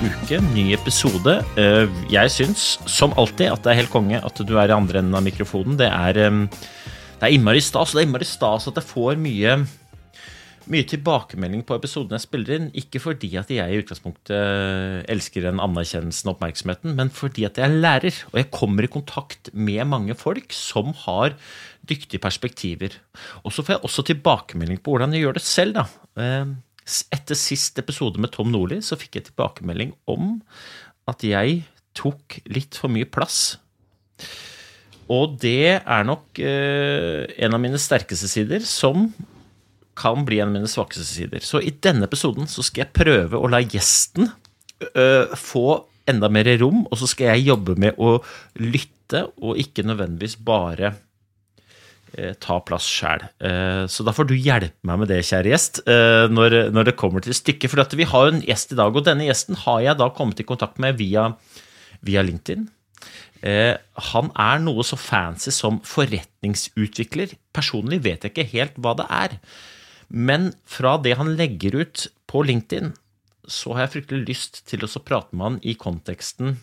uke, ny episode. Eh, Jeg syns, som alltid, at det er helt konge at du er i andre enden av mikrofonen. Det er, eh, det er innmari stas, det er innmari stas at jeg får mye, mye tilbakemelding på episoden jeg spiller inn. Ikke fordi at jeg i utgangspunktet elsker den anerkjennelsen og oppmerksomheten, men fordi at jeg er lærer, og jeg kommer i kontakt med mange folk som har dyktige perspektiver. Og så får jeg også tilbakemelding på hvordan jeg gjør det selv, da. Etter sist episode med Tom Nordli så fikk jeg tilbakemelding om at jeg tok litt for mye plass. Og det er nok eh, en av mine sterkeste sider, som kan bli en av mine svakeste sider. Så i denne episoden så skal jeg prøve å la gjesten eh, få enda mer rom, og så skal jeg jobbe med å lytte, og ikke nødvendigvis bare ta plass sjæl. Eh, så da får du hjelpe meg med det, kjære gjest, eh, når, det kommer til stykket. For vi har jo en gjest i dag, og denne gjesten har jeg da kommet i kontakt med via, via LinkedIn. Eh, han er noe så fancy som forretningsutvikler. Personlig vet jeg ikke helt hva det er. Men fra det han legger ut på LinkedIn, så har jeg fryktelig lyst til å prate med han i konteksten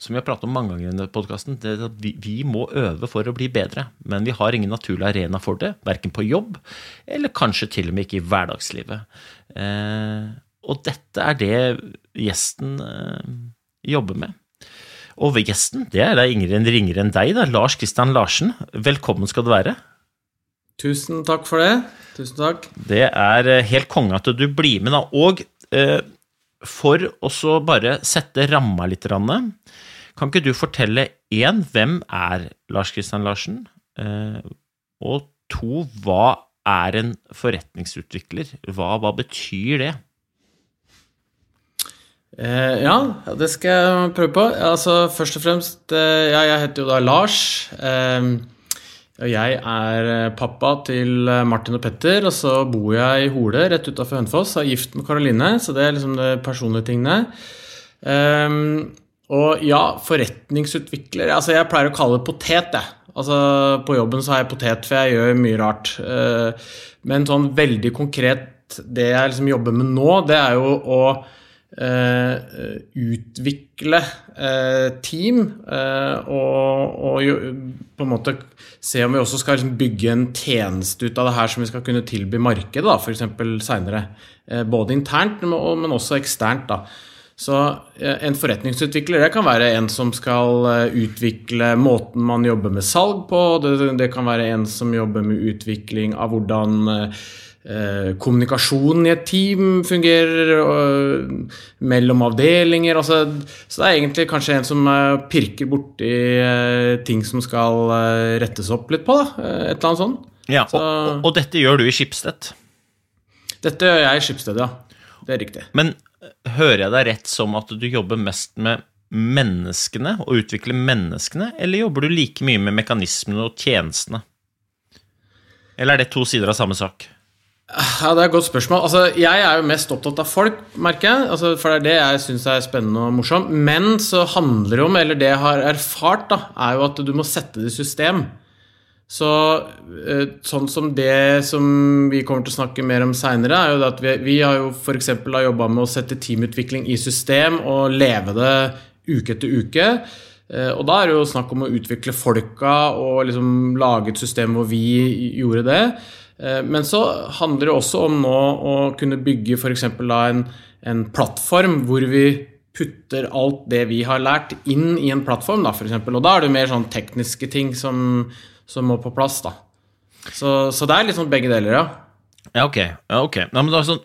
som vi har pratet om mange ganger i denne podkasten, vi, vi må øve for å bli bedre. Men vi har ingen naturlig arena for det, verken på jobb eller kanskje til og med ikke i hverdagslivet. Eh, og dette er det gjesten eh, jobber med. Og gjesten, det er da ingen ringere enn deg, da, Lars Kristian Larsen. Velkommen skal du være. Tusen takk for det. Tusen takk. Det er eh, helt konge at du blir med, da. Og eh, for å bare sette ramma litt, kan ikke du fortelle én, hvem er Lars Kristian Larsen? Eh, og to, hva er en forretningsutvikler? Hva, hva betyr det? Eh, ja, det skal jeg prøve på. Altså, først og fremst eh, ja, Jeg heter jo da Lars. Jeg er eh, pappa til eh, Martin og Petter, og så bor jeg i Hole, rett utafor Hønefoss. Er gift med Karoline, så det er liksom det personlige tingene. Um, og ja, forretningsutvikler Altså, jeg pleier å kalle det potet, jeg. Altså, på jobben så har jeg potet, for jeg gjør mye rart. Uh, men sånn veldig konkret, det jeg liksom jobber med nå, det er jo å utvikle uh, team og, og jo, på en måte se om vi også skal liksom bygge en tjeneste ut av det her som vi skal kunne tilby markedet, f.eks. seinere. Både internt, men også eksternt. da. Så en forretningsutvikler det kan være en som skal utvikle måten man jobber med salg på. Det, det kan være en som jobber med utvikling av hvordan eh, kommunikasjonen i et team fungerer eh, mellom avdelinger. Altså, så det er egentlig kanskje en som eh, pirker borti eh, ting som skal eh, rettes opp litt på. Da. Eh, et eller annet sånt. Ja, Så- og, og dette gjør du i Skipsted? Dette gjør jeg i Skipsted, ja. Det er riktig. Men eh, hører jeg deg rett som at du jobber mest med menneskene, og utvikler menneskene, eller jobber du like mye med mekanismene og tjenestene? Eller er det to sider av samme sak? Ja, Det er et godt spørsmål. Altså, jeg er jo mest opptatt av folk, merker jeg. Altså, for det er det jeg syns er spennende og morsomt. Men så handler det om, eller det jeg har erfart, da, er jo at du må sette det i system. Så eh, sånn som det som vi kommer til å snakke mer om seinere, er jo at vi, vi har jo f.eks. jobba med å sette teamutvikling i system og leve det uke etter uke. Eh, Og da er det jo snakk om å utvikle folka og liksom lage et system hvor vi gjorde det. Eh, Men så handler det også om nå å kunne bygge f.eks. en, en plattform hvor vi putter alt det vi har lært, inn i en plattform, da, for eksempel. Og da er det mer sånn tekniske ting som, som må på plass, da. Så, så det er liksom begge deler, ja. Ja, ok. Ja, ok. Nei, men da sånn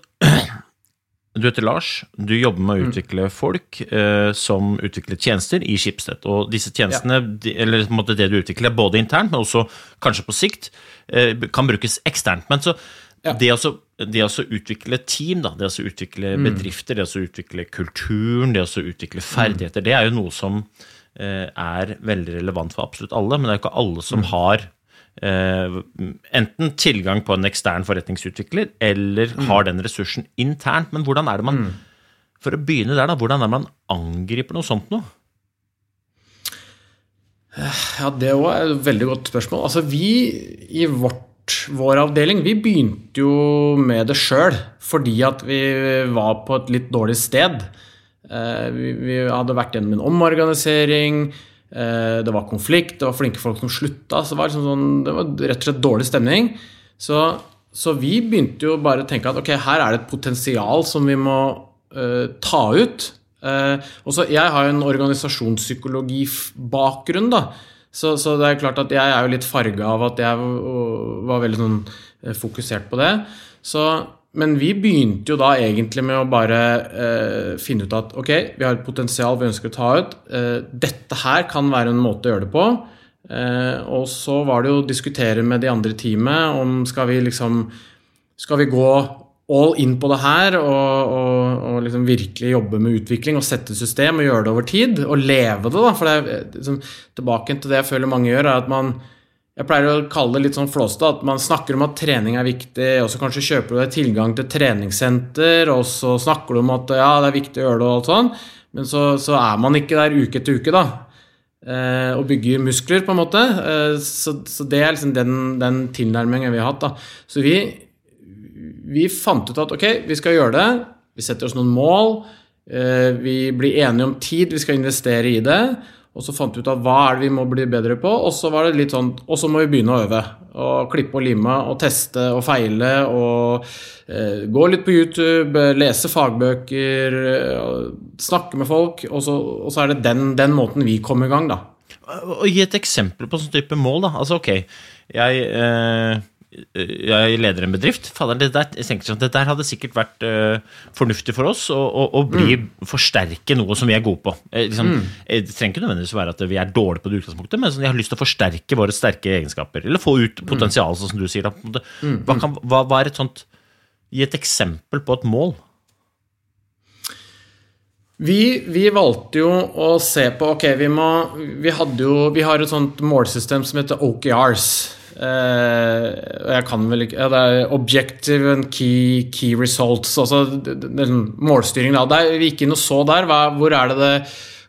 Du heter Lars, du jobber med å utvikle folk eh, som utvikler tjenester i Schibsted. Og disse tjenestene, de, eller på en måte det du utvikler, er både internt, men også kanskje på sikt, eh, kan brukes eksternt. Men så Ja. det, å det å utvikle team, da, det å utvikle utvikle bedrifter, det å utvikle kulturen, det å utvikle ferdigheter, det er jo noe som eh, er veldig relevant for absolutt alle, men det er jo ikke alle som har eh, enten tilgang på en ekstern forretningsutvikler, eller har den ressursen internt. Men hvordan er det man For å begynne der, da, hvordan er det man angriper noe sånt noe? Ja, Det òg er et veldig godt spørsmål. Altså, Vi i vårt, vår avdeling vi begynte jo med det sjøl fordi at vi var på et litt dårlig sted. Uh, Vi, vi hadde vært gjennom en omorganisering. Eh, Det var konflikt, det var flinke folk som slutta. Så det var, liksom sånn, det var rett og slett dårlig stemning. Så, så vi begynte jo bare å tenke at ok, her er det et potensial som vi må uh, ta ut. Uh, og så Jeg har jo en organisasjonspsykologibakgrunn, da. Så, så det er klart at jeg er jo litt farga av at jeg var veldig sånn fokusert på det. Så, men vi begynte jo da egentlig med å bare eh, finne ut at ok, vi har et potensial vi ønsker å ta ut. Eh, dette her kan være en måte å gjøre det på. Eh, og så var det jo å diskutere med de andre i teamet om skal vi liksom Skal vi gå all in på det her og, og, og liksom virkelig jobbe med utvikling og sette system og gjøre det over tid? Og leve det, da. For det er liksom, tilbake til det jeg føler mange gjør, er at man jeg pleier å kalle det litt sånn flåste at man snakker om at trening er viktig, og så kanskje kjøper du deg tilgang til treningssenter, og så snakker du om at ja, det er viktig å gjøre det og alt sånn, men så, så er man ikke der uke etter uke, da. Eh, og bygger muskler, på en måte. Eh, så, det er liksom den, den tilnærmingen vi har hatt. da. Så vi, vi fant ut at ok, vi skal gjøre det. Vi setter oss noen mål. Eh, vi blir enige om tid vi skal investere i det. Og så fant vi ut av hva er det vi må bli bedre på, og så var det litt sånn, og så må vi begynne å øve. Og klippe og lime og teste og feile og eh, gå litt på YouTube, lese fagbøker, eh, snakke med folk. Og så, og så er det den, den måten vi kom i gang, da. Og Gi et eksempel på sånn type mål. da. Altså, ok, jeg, eh, jeg leder en bedrift. Fader, det der, jeg tenker sånn, det der hadde sikkert vært uh, fornuftig for oss å, å, å bli, forsterke noe som vi er gode på. Eh, liksom, mm. Det trenger ikke nødvendigvis være at vi er dårlige på det utgangspunktet, men sånn, jeg har lyst til å forsterke våre sterke egenskaper. Eller få ut potensialet, sånn som du sier. Da. måte. Hva, kan, hva, hva er et sånt Gi et eksempel på et mål. Vi, vi valgte jo å se på Ok, vi må Vi hadde jo Vi har et sånt målsystem som heter OKRs. Og jeg kan vel ikke ja, Det er Objective and Key, key Results. Altså den det, det, målstyring. Da. Der, vi gikk inn og så der. Hva, hvor, er det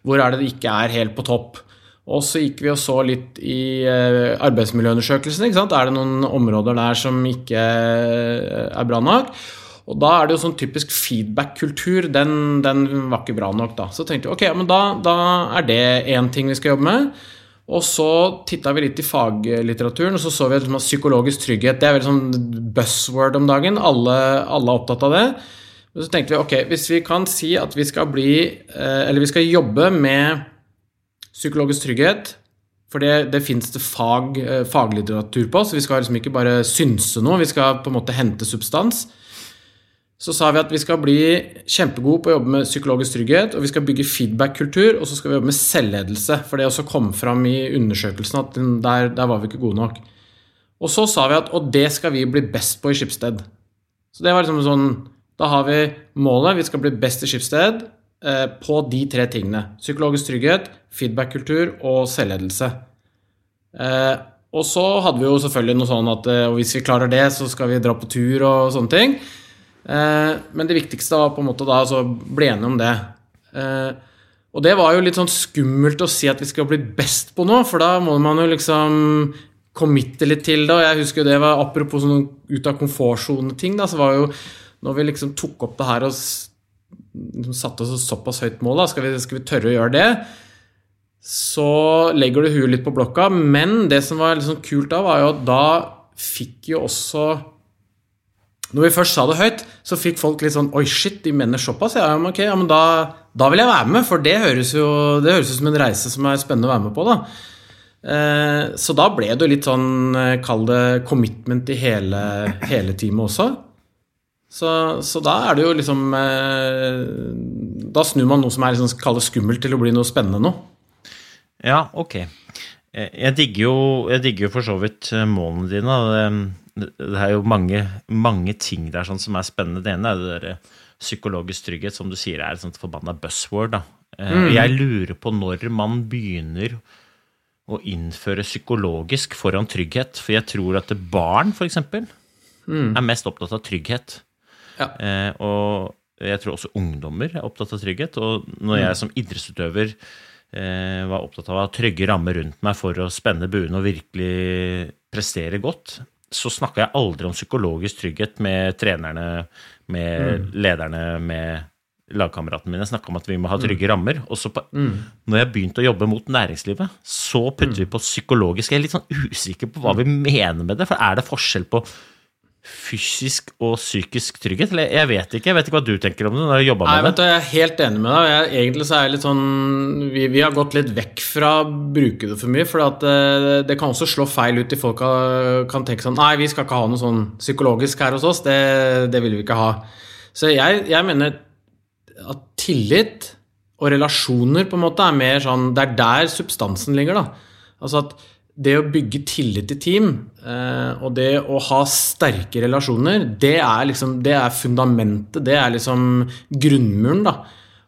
hvor er det det ikke er helt på topp? Og så gikk vi og så litt i eh, arbeidsmiljøundersøkelsen. Er det noen områder der som ikke eh, er bra nok? Og da er det jo sånn typisk feedback-kultur. Den, den var ikke bra nok, da. Så tenkte vi ok, men da, da er det én ting vi skal jobbe med. Og så titta vi litt i faglitteraturen, og så så vi at psykologisk trygghet Det er veldig sånn buzzword om dagen. Alle, alle er opptatt av det. Og så tenkte vi ok, hvis vi kan si at vi skal bli eh, Eller vi skal jobbe med psykologisk trygghet, for det, det fins det fag, eh, faglitteratur på, så vi skal liksom ikke bare synse noe, vi skal på en måte hente substans. Så sa vi at vi skal bli kjempegode på å jobbe med psykologisk trygghet, og vi skal bygge feedback-kultur, og så skal vi jobbe med selvledelse. For det også kom fram i undersøkelsen at der, der var vi ikke gode nok. Og så sa vi at og det skal vi bli best på i Skipsted. Så det var liksom sånn Da har vi målet. Vi skal bli best i Skipsted eh, på de tre tingene. Psykologisk trygghet, feedback-kultur og selvledelse. Eh, og så hadde vi jo selvfølgelig noe sånn at eh, hvis vi klarer det, så skal vi dra på tur og sånne ting. Eh, men det viktigste var på en måte da å bli enige om det. Eh, og det var jo litt sånn skummelt å si at vi skal bli best på noe, for da må man jo liksom committe litt til det. Og jeg husker jo det var apropos sånn ut av komfortsone-ting, da, så var jo når vi liksom tok opp det her og liksom satte oss såpass høyt mål, da, skal vi, skal vi tørre å gjøre det? så legger du huet litt på blokka. Men det som var sånn kult da, var jo at da fikk jo også Når vi først sa det høyt, så fikk folk litt sånn Oi, shit, de mener såpass? Ja, men ok, ja, men da, da vil jeg være med, for det høres jo det høres ut som en reise som er spennende å være med på, da. Eh, så da ble det jo litt sånn, eh, kall det commitment i hele, hele teamet også. Så, så da er det jo liksom eh, Da snur man noe som er liksom, skummelt, til å bli noe spennende nå. Ja, ok. Eh, Jeg digger jo, jeg digger jo for så vidt eh, målene dine. Det, er jo mange, mange ting der sånn som er spennende. Det ene er det der psykologisk trygghet, som du sier er et sånt forbanna buzzword. da. Eh, Jeg lurer på når man begynner å innføre psykologisk foran trygghet. For jeg tror at barn, f.eks., eksempel er mest opptatt av trygghet. Ja. Eh, og jeg tror også ungdommer er opptatt av trygghet. Og når jeg som idrettsutøver eh, var opptatt av å ha trygge rammer rundt meg for å spenne buen og virkelig prestere godt, så snakka jeg aldri om psykologisk trygghet med trenerne, med lederne, med lagkameratene mine. Jeg snakka om at vi må ha trygge rammer. Og så på, når jeg begynte å jobbe mot næringslivet, så putter vi på psykologisk. Jeg er litt sånn usikker på hva vi mener med det, for er det forskjell på fysisk og psykisk trygghet? Eller jeg vet ikke. Jeg vet ikke hva du tenker om det når du jobber jobba Nei, med vet du, Jeg er helt enig med deg. Jeg, egentlig så er jeg litt sånn vi, vi har gått litt vekk fra å bruke det for mye. For at, eh, det kan også slå feil ut i folk kan tenke sånn Nei, vi skal ikke ha noe sånn psykologisk her hos oss. Det, det vil vi ikke ha. Så jeg, jeg mener at tillit og relasjoner på en måte er mer sånn Det er der substansen ligger, da. Altså at det å bygge tillit i team eh, og det å ha sterke relasjoner, det er liksom det er fundamentet. Det er liksom grunnmuren, da.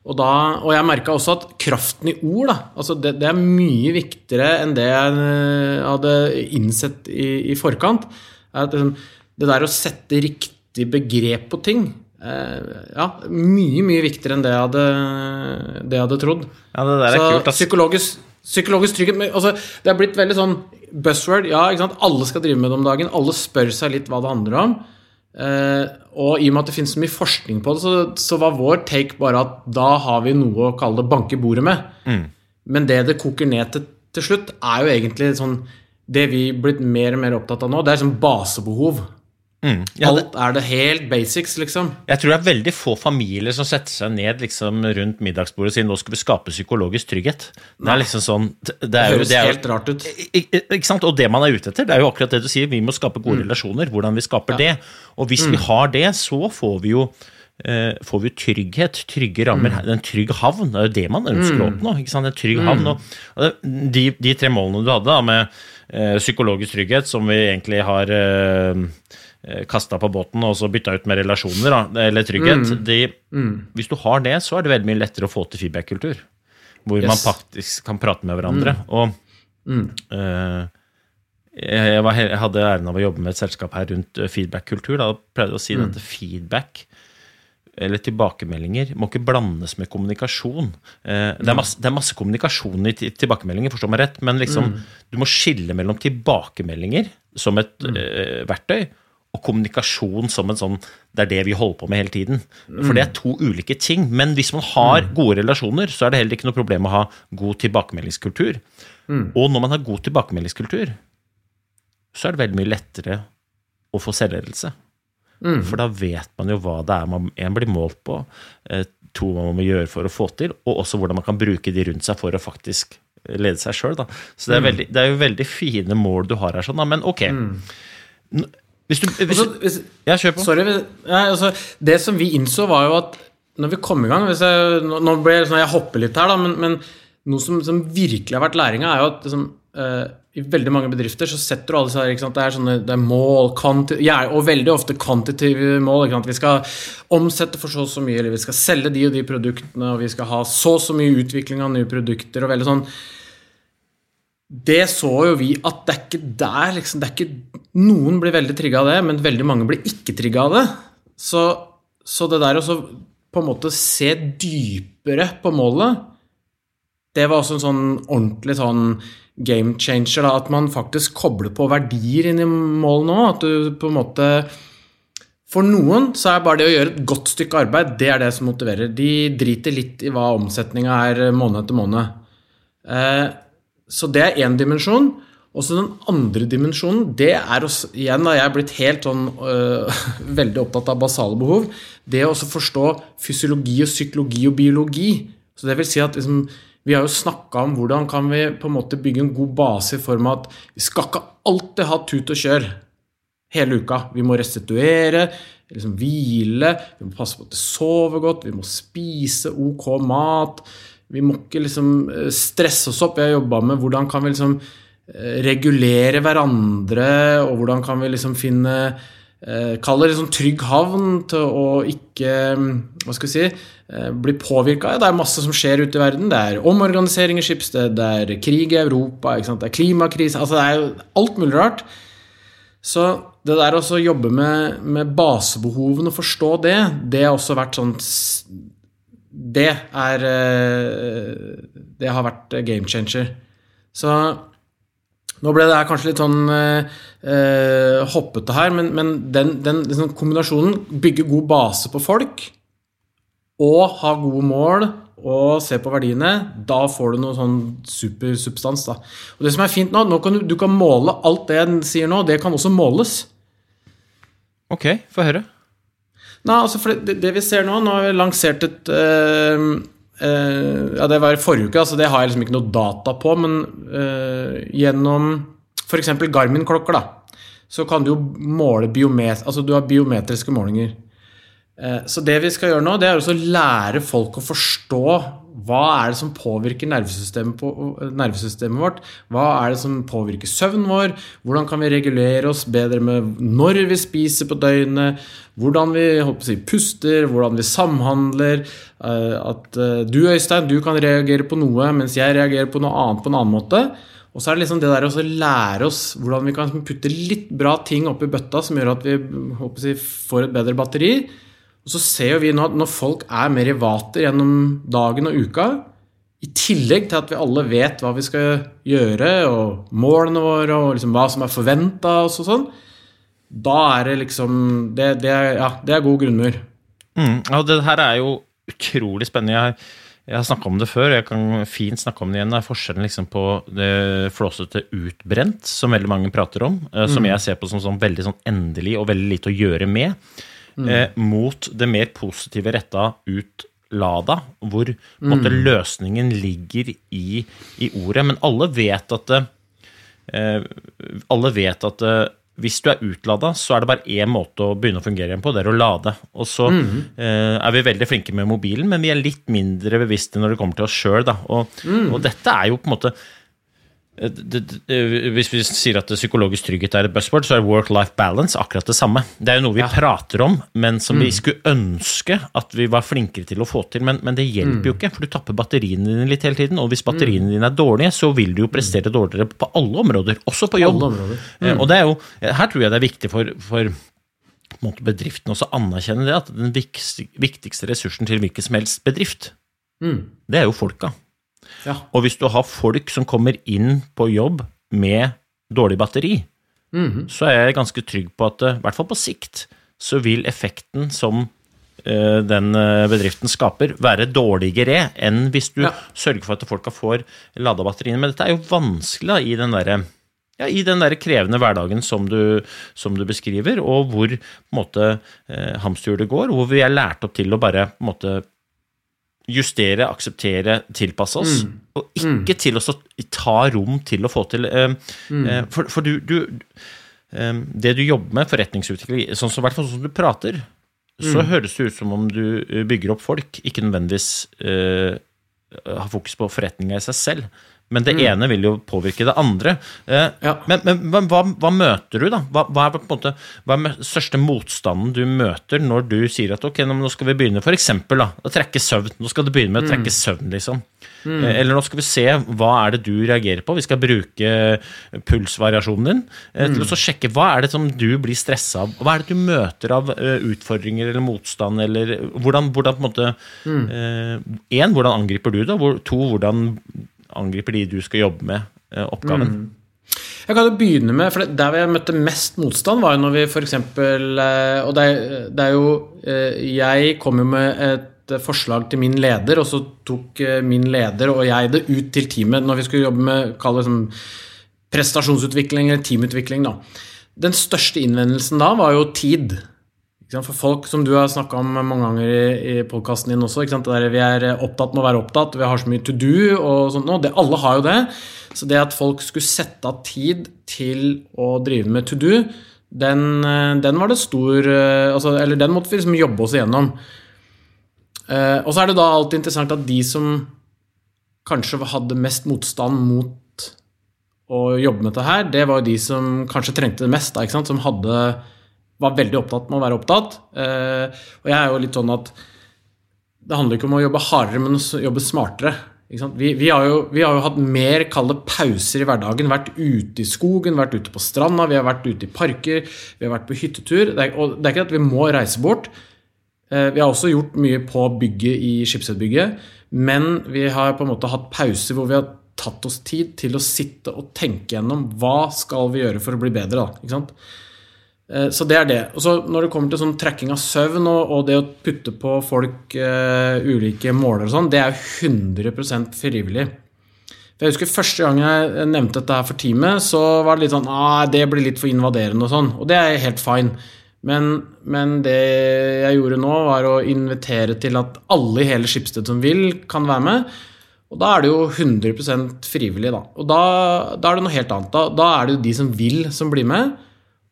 Og, da, og jeg merka også at kraften i ord, da, altså det, det er mye viktigere enn det jeg eh, hadde innsett i, i forkant. At liksom, det der å sette riktig begrep på ting eh, Ja, mye, mye viktigere enn det jeg hadde, det jeg hadde trodd. Ja, det der er Så kult, ass. psykologisk, psykologisk trygghet altså, Det er blitt veldig sånn buzzword. Ja, ikke sant? Alle skal drive med det om dagen. Alle spør seg litt hva det handler om. Eh, og i og med at det finnes så mye forskning på det, så, så var vår take bare at da har vi noe å kalle det banke bordet med. Mm. Men det det koker ned til til slutt, er jo egentlig sånn Det vi er blitt mer og mer opptatt av nå, det er sånn basebehov. Mm. Ja, Alt er det helt basics, liksom. jeg tror det er veldig få familier som setter seg ned liksom, rundt middagsbordet og sier nå skal vi skape psykologisk trygghet. Det er liksom sånn Det er Det høres det er helt rart ut. Ikke sant? Og det man er ute etter, det er jo akkurat det du sier. Vi må skape gode relasjoner. Hvordan vi skaper det. Og hvis vi har det, så får vi jo eh, får vi trygghet, trygge rammer, en trygg havn. Det er jo det man ønsker å oppnå. ikke sant? En trygg havn. Og, og de, de tre målene du hadde da, med eh, psykologisk trygghet, som vi egentlig har eh, kasta på båten og så bytta ut med relasjoner, da, eller trygghet de, Hvis du har det, så er det veldig mye lettere å få til feedback-kultur. Hvor man faktisk kan prate med hverandre. Og eh, jeg, var, jeg hadde æren av å jobbe med et selskap her rundt eh, feedback-kultur. Da pleide jeg å si at feedback eller tilbakemeldinger må ikke blandes med kommunikasjon. Eh, det, er masse, det er masse kommunikasjon i tilbakemeldinger, forstå meg rett, men liksom, du må skille mellom tilbakemeldinger som et eh, verktøy og kommunikasjon som en sånn Det er det vi holder på med hele tiden. For det er to ulike ting. Men hvis man har gode relasjoner, så er det heller ikke noe problem å ha god tilbakemeldingskultur. Og når man har god tilbakemeldingskultur, så er det veldig mye lettere å få selvledelse. For da vet man jo hva det er man en blir målt på, eh, to hva man må gjøre for å få til, og også hvordan man kan bruke de rundt seg for å faktisk lede seg sjøl. Så det er, veldig, det er jo veldig fine mål du har her, sånn, da. men ok. N- Hvis du hvis, Altså, hvis, Ja, kjør på. Sorry. Nei, altså, det som vi innså, var jo at når vi kom i gang jeg, Nå nå ble jeg, sånn, Jeg hopper litt her, da, men, men noe som, som virkelig har vært læringa, er jo at liksom, uh, i veldig mange bedrifter så setter du alle disse her, ikke sant? Det er sånne det er mål, kvanti, ja, og veldig ofte kvantitative mål. Ikke sant? Vi skal omsette for så og så mye, eller vi skal selge de og de produktene, og vi skal ha så og så mye utvikling av nye produkter. og veldig sånn det så jo vi at det er ikke der liksom, er ikke, Noen blir veldig trigga av det, men veldig mange blir ikke trigga av det. Så, så det der å på en måte se dypere på målet, det var også en sånn ordentlig sånn game changer. Da, at man faktisk kobler på verdier inn i målet nå. At du på en måte For noen så er bare det å gjøre et godt stykke arbeid, det er det som motiverer. De driter litt i hva omsetninga er måned etter måned. Eh, så det er én dimensjon. Og så den andre dimensjonen, det er også, igjen da jeg er blitt helt sånn øh, veldig opptatt av basale behov, det å også forstå fysiologi og psykologi og biologi. Så det vil si at liksom, vi har jo snakka om hvordan kan vi på en måte bygge en god base i form av at vi skal ikke alltid ha tut og kjør hele uka. Vi må restituere, liksom hvile, vi må passe på at det sover godt, vi må spise ok mat. Vi må ikke liksom eh, stresse oss opp. Jeg har jobba med hvordan kan vi liksom eh, regulere hverandre, og hvordan kan vi liksom finne eh, Kall det liksom trygg havn til å ikke mm, Hva skal vi si bli påvirka. Det er masse som skjer ute i verden. Det er omorganisering i skipsted, det er krig i Europa, det er klimakrise altså Det er alt mulig rart. Så det der å jobbe med, med basebehovene og forstå det, det har også vært sånn Det er eh, Det har vært game changer. Så nå ble det her kanskje litt sånn eh, eh, hoppete her, men, men den, den liksom kombinasjonen bygge god base på folk og ha gode mål og se på verdiene, da får du noe sånn supersubstans. da. Og det som er fint nå, nå kan du, du kan måle alt det en sier nå, det kan også måles. Ok, få høre. Nei, altså for det, det vi ser nå Nå har vi lansert et eh, eh, Ja, det var i forrige uke, altså det har jeg liksom ikke noe data på, men eh, gjennom f.eks. Garmin-klokker, da, så kan du jo måle biomet... Altså du har biometriske målinger. Så det vi skal gjøre nå, det er også å lære folk å forstå hva er det som påvirker nervesystemet, på, nervesystemet vårt? Hva er det som påvirker søvnen vår? Hvordan kan vi regulere oss bedre med når vi spiser på døgnet? Hvordan vi si, puster, hvordan vi samhandler? eh, At eh, du, Øystein, du kan reagere på noe, mens jeg reagerer på noe annet på en annen måte. Og så er det liksom det der å lære oss hvordan vi kan putte litt bra ting oppi bøtta som gjør at vi håper, får et bedre batteri. Og så ser jo vi nå at når folk er mer i vater gjennom dagen og uka, i tillegg til at vi alle vet hva vi skal gjøre, og målene våre, og liksom hva som er forventa og sånn, da er det liksom Det, det, er, ja, det er god grunnmur. Mm, og det her er jo utrolig spennende. Jeg jeg har snakka om det før, jeg kan fint snakke om det igjen. Det er forskjellen liksom på det flåsete utbrent, som veldig mange prater om, eh, som jeg ser på som sånn veldig sånn endelig og veldig lite å gjøre med, eh, mot det mer positive retta ut Lada, hvor en måte, løsningen ligger i, i ordet. Men alle vet at eh, alle vet at eh, hvis du er utlada, så er det bare én måte å begynne å fungere igjen på, det er å lade. Og så eh, er vi veldig flinke med mobilen, men vi er litt mindre bevisste når det kommer til oss sjøl. Og, og dette er jo på en måte det, det, Hvis vi sier at psykologisk trygghet er et buzzword, så er work-life balance akkurat det samme. Det er jo noe vi prater om, men som vi skulle ønske at vi var flinkere til å få til. Men, men det hjelper jo ikke, for du tapper batteriene dine litt hele tiden. Og hvis batteriene dine er dårlige, så vil du jo prestere dårligere på alle områder, også på jobb. Mm. Eh, Og det er jo, her tror jeg det er viktig for, for bedriften også anerkjenne det, at den viktigste, viktigste ressursen til hvilken som helst bedrift, det er jo folka. Ja. Og hvis du har folk som kommer inn på jobb med dårlig batteri, så er jeg ganske trygg på at eh, i hvert fall på sikt så vil effekten som eh, den eh, bedriften skaper, være dårligere enn hvis du Ja. sørger for at folka får lada batteriene. Men dette er jo vanskelig da, i den derre ja, i den der krevende hverdagen som du, som du beskriver, og hvor på en måte, hamsterhjulet går, hvor vi er lært opp til å bare på en måte, justere, akseptere, tilpasse oss, og ikke til å ta rom til å få til eh, eh, For, for du, du eh, Det du jobber med, forretningsutvikling, sånn som, hvert fall sånn som du prater, så høres det ut som om du bygger opp folk, ikke nødvendigvis eh, har fokus på forretninga i seg selv. Men det ene vil jo påvirke det andre. Eh, Ja. Men, men, men hva, hva møter du, da? Hva, hva er på en måte Hva er største motstanden du møter når du sier at ok, nå skal vi begynne for eksempel, da, å trekke søvn? Nå skal du begynne med å trekke søvn, liksom. Eh, Eller nå skal vi se hva er det du reagerer på. Vi skal bruke pulsvariasjonen din eh, til å sjekke hva er det som du blir stressa av. Hva er det du møter av eh, utfordringer eller motstand, eller hvordan, hvordan på en måte Én, hvordan angriper du det? Hvor, to, hvordan angriper de du skal jobbe med, eh, oppgaven? Jeg kan jo begynne med, for Der jeg møtte mest motstand, var jo når vi f.eks. Og det er, det er jo eh, Jeg kom jo med et eh, forslag til min leder, og så tok eh, min leder og jeg det ut til teamet når vi skulle jobbe med det som prestasjonsutvikling eller teamutvikling. da. Den største innvendelsen da var jo tid. For folk som du har snakka om mange ganger i, i podkasten din også? Det der vi er opptatt med å være opptatt, vi har så mye to do og sånt. Det, alle har jo det. Så det at folk skulle sette av tid til å drive med to do, den, eh, den var det stor eh, altså, Eller den måtte vi liksom jobbe oss igjennom. Eh, og så er det da alltid interessant at de som kanskje hadde mest motstand mot å jobbe med dette her, det var jo de som kanskje trengte det mest, da, som hadde var veldig opptatt med å være opptatt. Eh, og jeg er jo litt sånn at det handler ikke om å jobbe hardere, men å jobbe smartere. Vi, vi, har jo, vi har jo hatt mer kalde pauser i hverdagen. Vært ute i skogen, vært ute på stranda, vi har vært ute i parker, vi har vært på hyttetur. Det er, og det er ikke at vi må reise bort. Eh, vi har også gjort mye på bygget i Skipsvedbygget, men vi har på en måte hatt pauser hvor vi har tatt oss tid til å sitte og tenke gjennom hva skal vi gjøre for å bli bedre. Da, ikke sant? Eh, så det er det. Og Når det kommer til sånn trekking av søvn og, og det å putte på folk uh, ulike måler og sånn, det er jo 100 frivillig. For jeg husker Første gang jeg nevnte dette her for teamet, så var det litt sånn ah, det blir litt for invaderende og sånn. Og det er helt fine. Men, men, det jeg gjorde nå, var å invitere til at alle i hele Skipsted som vil, kan være med. Og da er det jo 100 frivillig, da. Og da, da, er det noe helt annet. Da, da er det jo de som vil, som blir med.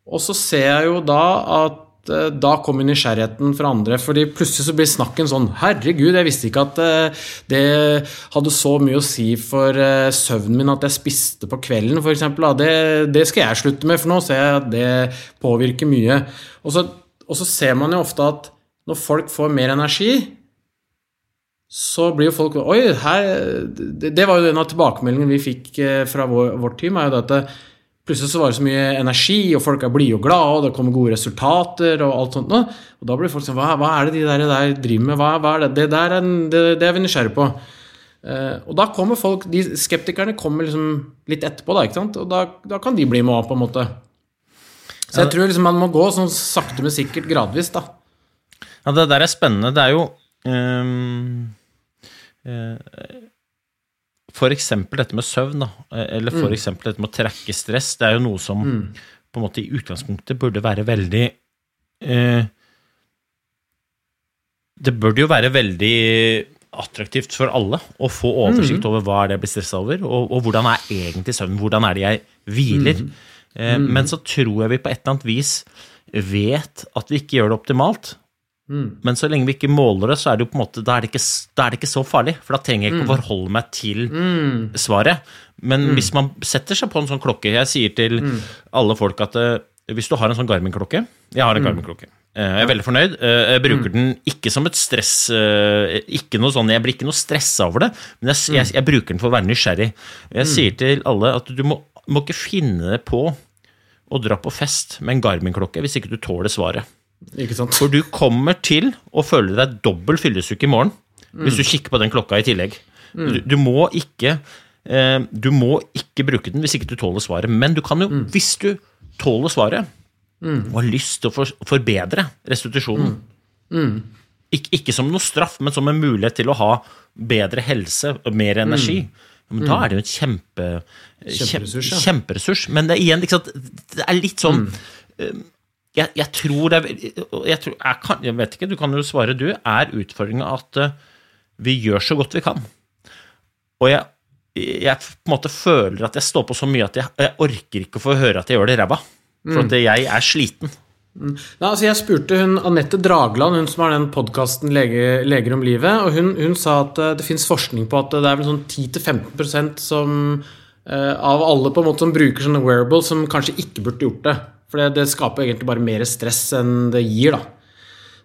Og så ser jeg jo da at eh, da kommer nysgjerrigheten fra andre. fordi plutselig så blir snakken sånn Herregud, jeg visste ikke at eh, det hadde så mye å si for eh, søvnen min at jeg spiste på kvelden, f.eks. Det, det skal jeg slutte med, for nå ser jeg at det påvirker mye. Og så, og så ser man jo ofte at når folk får mer energi, så blir jo folk Oi, her, det var jo en av tilbakemeldingene vi fikk fra vår, vårt team. er jo det at Plutselig så var det så mye energi, og folk er blide og glade, og det kommer gode resultater. Og alt sånt. Og da blir folk sånn Hva, hva er det de der, der driver med? Hva, hva er det? Det, der er, det, det er vi nysgjerrige på. Uh, og da kommer folk de Skeptikerne kommer liksom litt etterpå, da, ikke sant? og da, da kan de bli med òg, på en måte. Så jeg tror liksom man må gå sånn sakte, men sikkert gradvis, da. Ja, det der er spennende. Det er jo um, uh, F.eks. dette med søvn, da, eller f.eks. Mm. dette med å trekke stress, det er jo noe som mm. på en måte i utgangspunktet burde være veldig eh, Det burde jo være veldig attraktivt for alle å få oversikt mm. over hva er det jeg blir stressa over, og, og, hvordan er egentlig søvnen, hvordan er det jeg hviler. Mm. Eh, mm. men så tror jeg vi på et eller annet vis vet at vi ikke gjør det optimalt. Mm. Men så lenge vi ikke måler det, så er det jo på en måte, da er det ikke, er det ikke så farlig. For da trenger jeg ikke å mm. forholde meg til mm. svaret. Men mm. hvis man setter seg på en sånn klokke Jeg sier til mm. alle folk at uh, hvis du har en sånn Garmin-klokke Jeg har en mm. Garmin-klokke. Uh, jeg er veldig fornøyd. Uh, jeg bruker den ikke som et stress ikke noe sånn, Jeg blir ikke noe stressa over det, men jeg, jeg, jeg, bruker den for å være nysgjerrig. Jeg sier til alle at du må, må ikke finne på å dra på fest med en Garmin-klokke hvis ikke du tåler svaret. Ikke sant? For du kommer til å føle deg dobbel fyllesyk i morgen mm. hvis du kikker på den klokka i tillegg. Mm. Du, du, må ikke eh, Du må ikke bruke den hvis ikke du tåler svaret. Men du kan jo, mm. hvis du tåler svaret mm. og har lyst til å for, forbedre restitusjonen mm. Mm. Ik ikke, som noe straff, men som en mulighet til å ha bedre helse og mer energi. Men da er det jo en kjempe, kjemperessurs. Kjemperessurs. Men det er igjen det er litt sånn eh, jeg, jeg, tror det jeg, tror, jeg, kan, jeg, vet ikke, du kan jo svare du. Er utfordringa at uh, vi gjør så godt vi kan? Og jeg, på en måte føler at jeg står på så mye at jeg, orker ikke å få høre at jeg gjør det ræva. For at jeg er sliten. Mm. Nei, altså jeg spurte hun Anette Dragland, hun som har den podkasten Lege, 'Leger om livet', og hun, hun sa at uh, det fins forskning på at det er vel sånn 10-15% som uh, av alle på en måte som bruker sånne wearables, som kanskje ikke burde gjort det. For det, det, skaper egentlig bare mer stress enn det gir, da.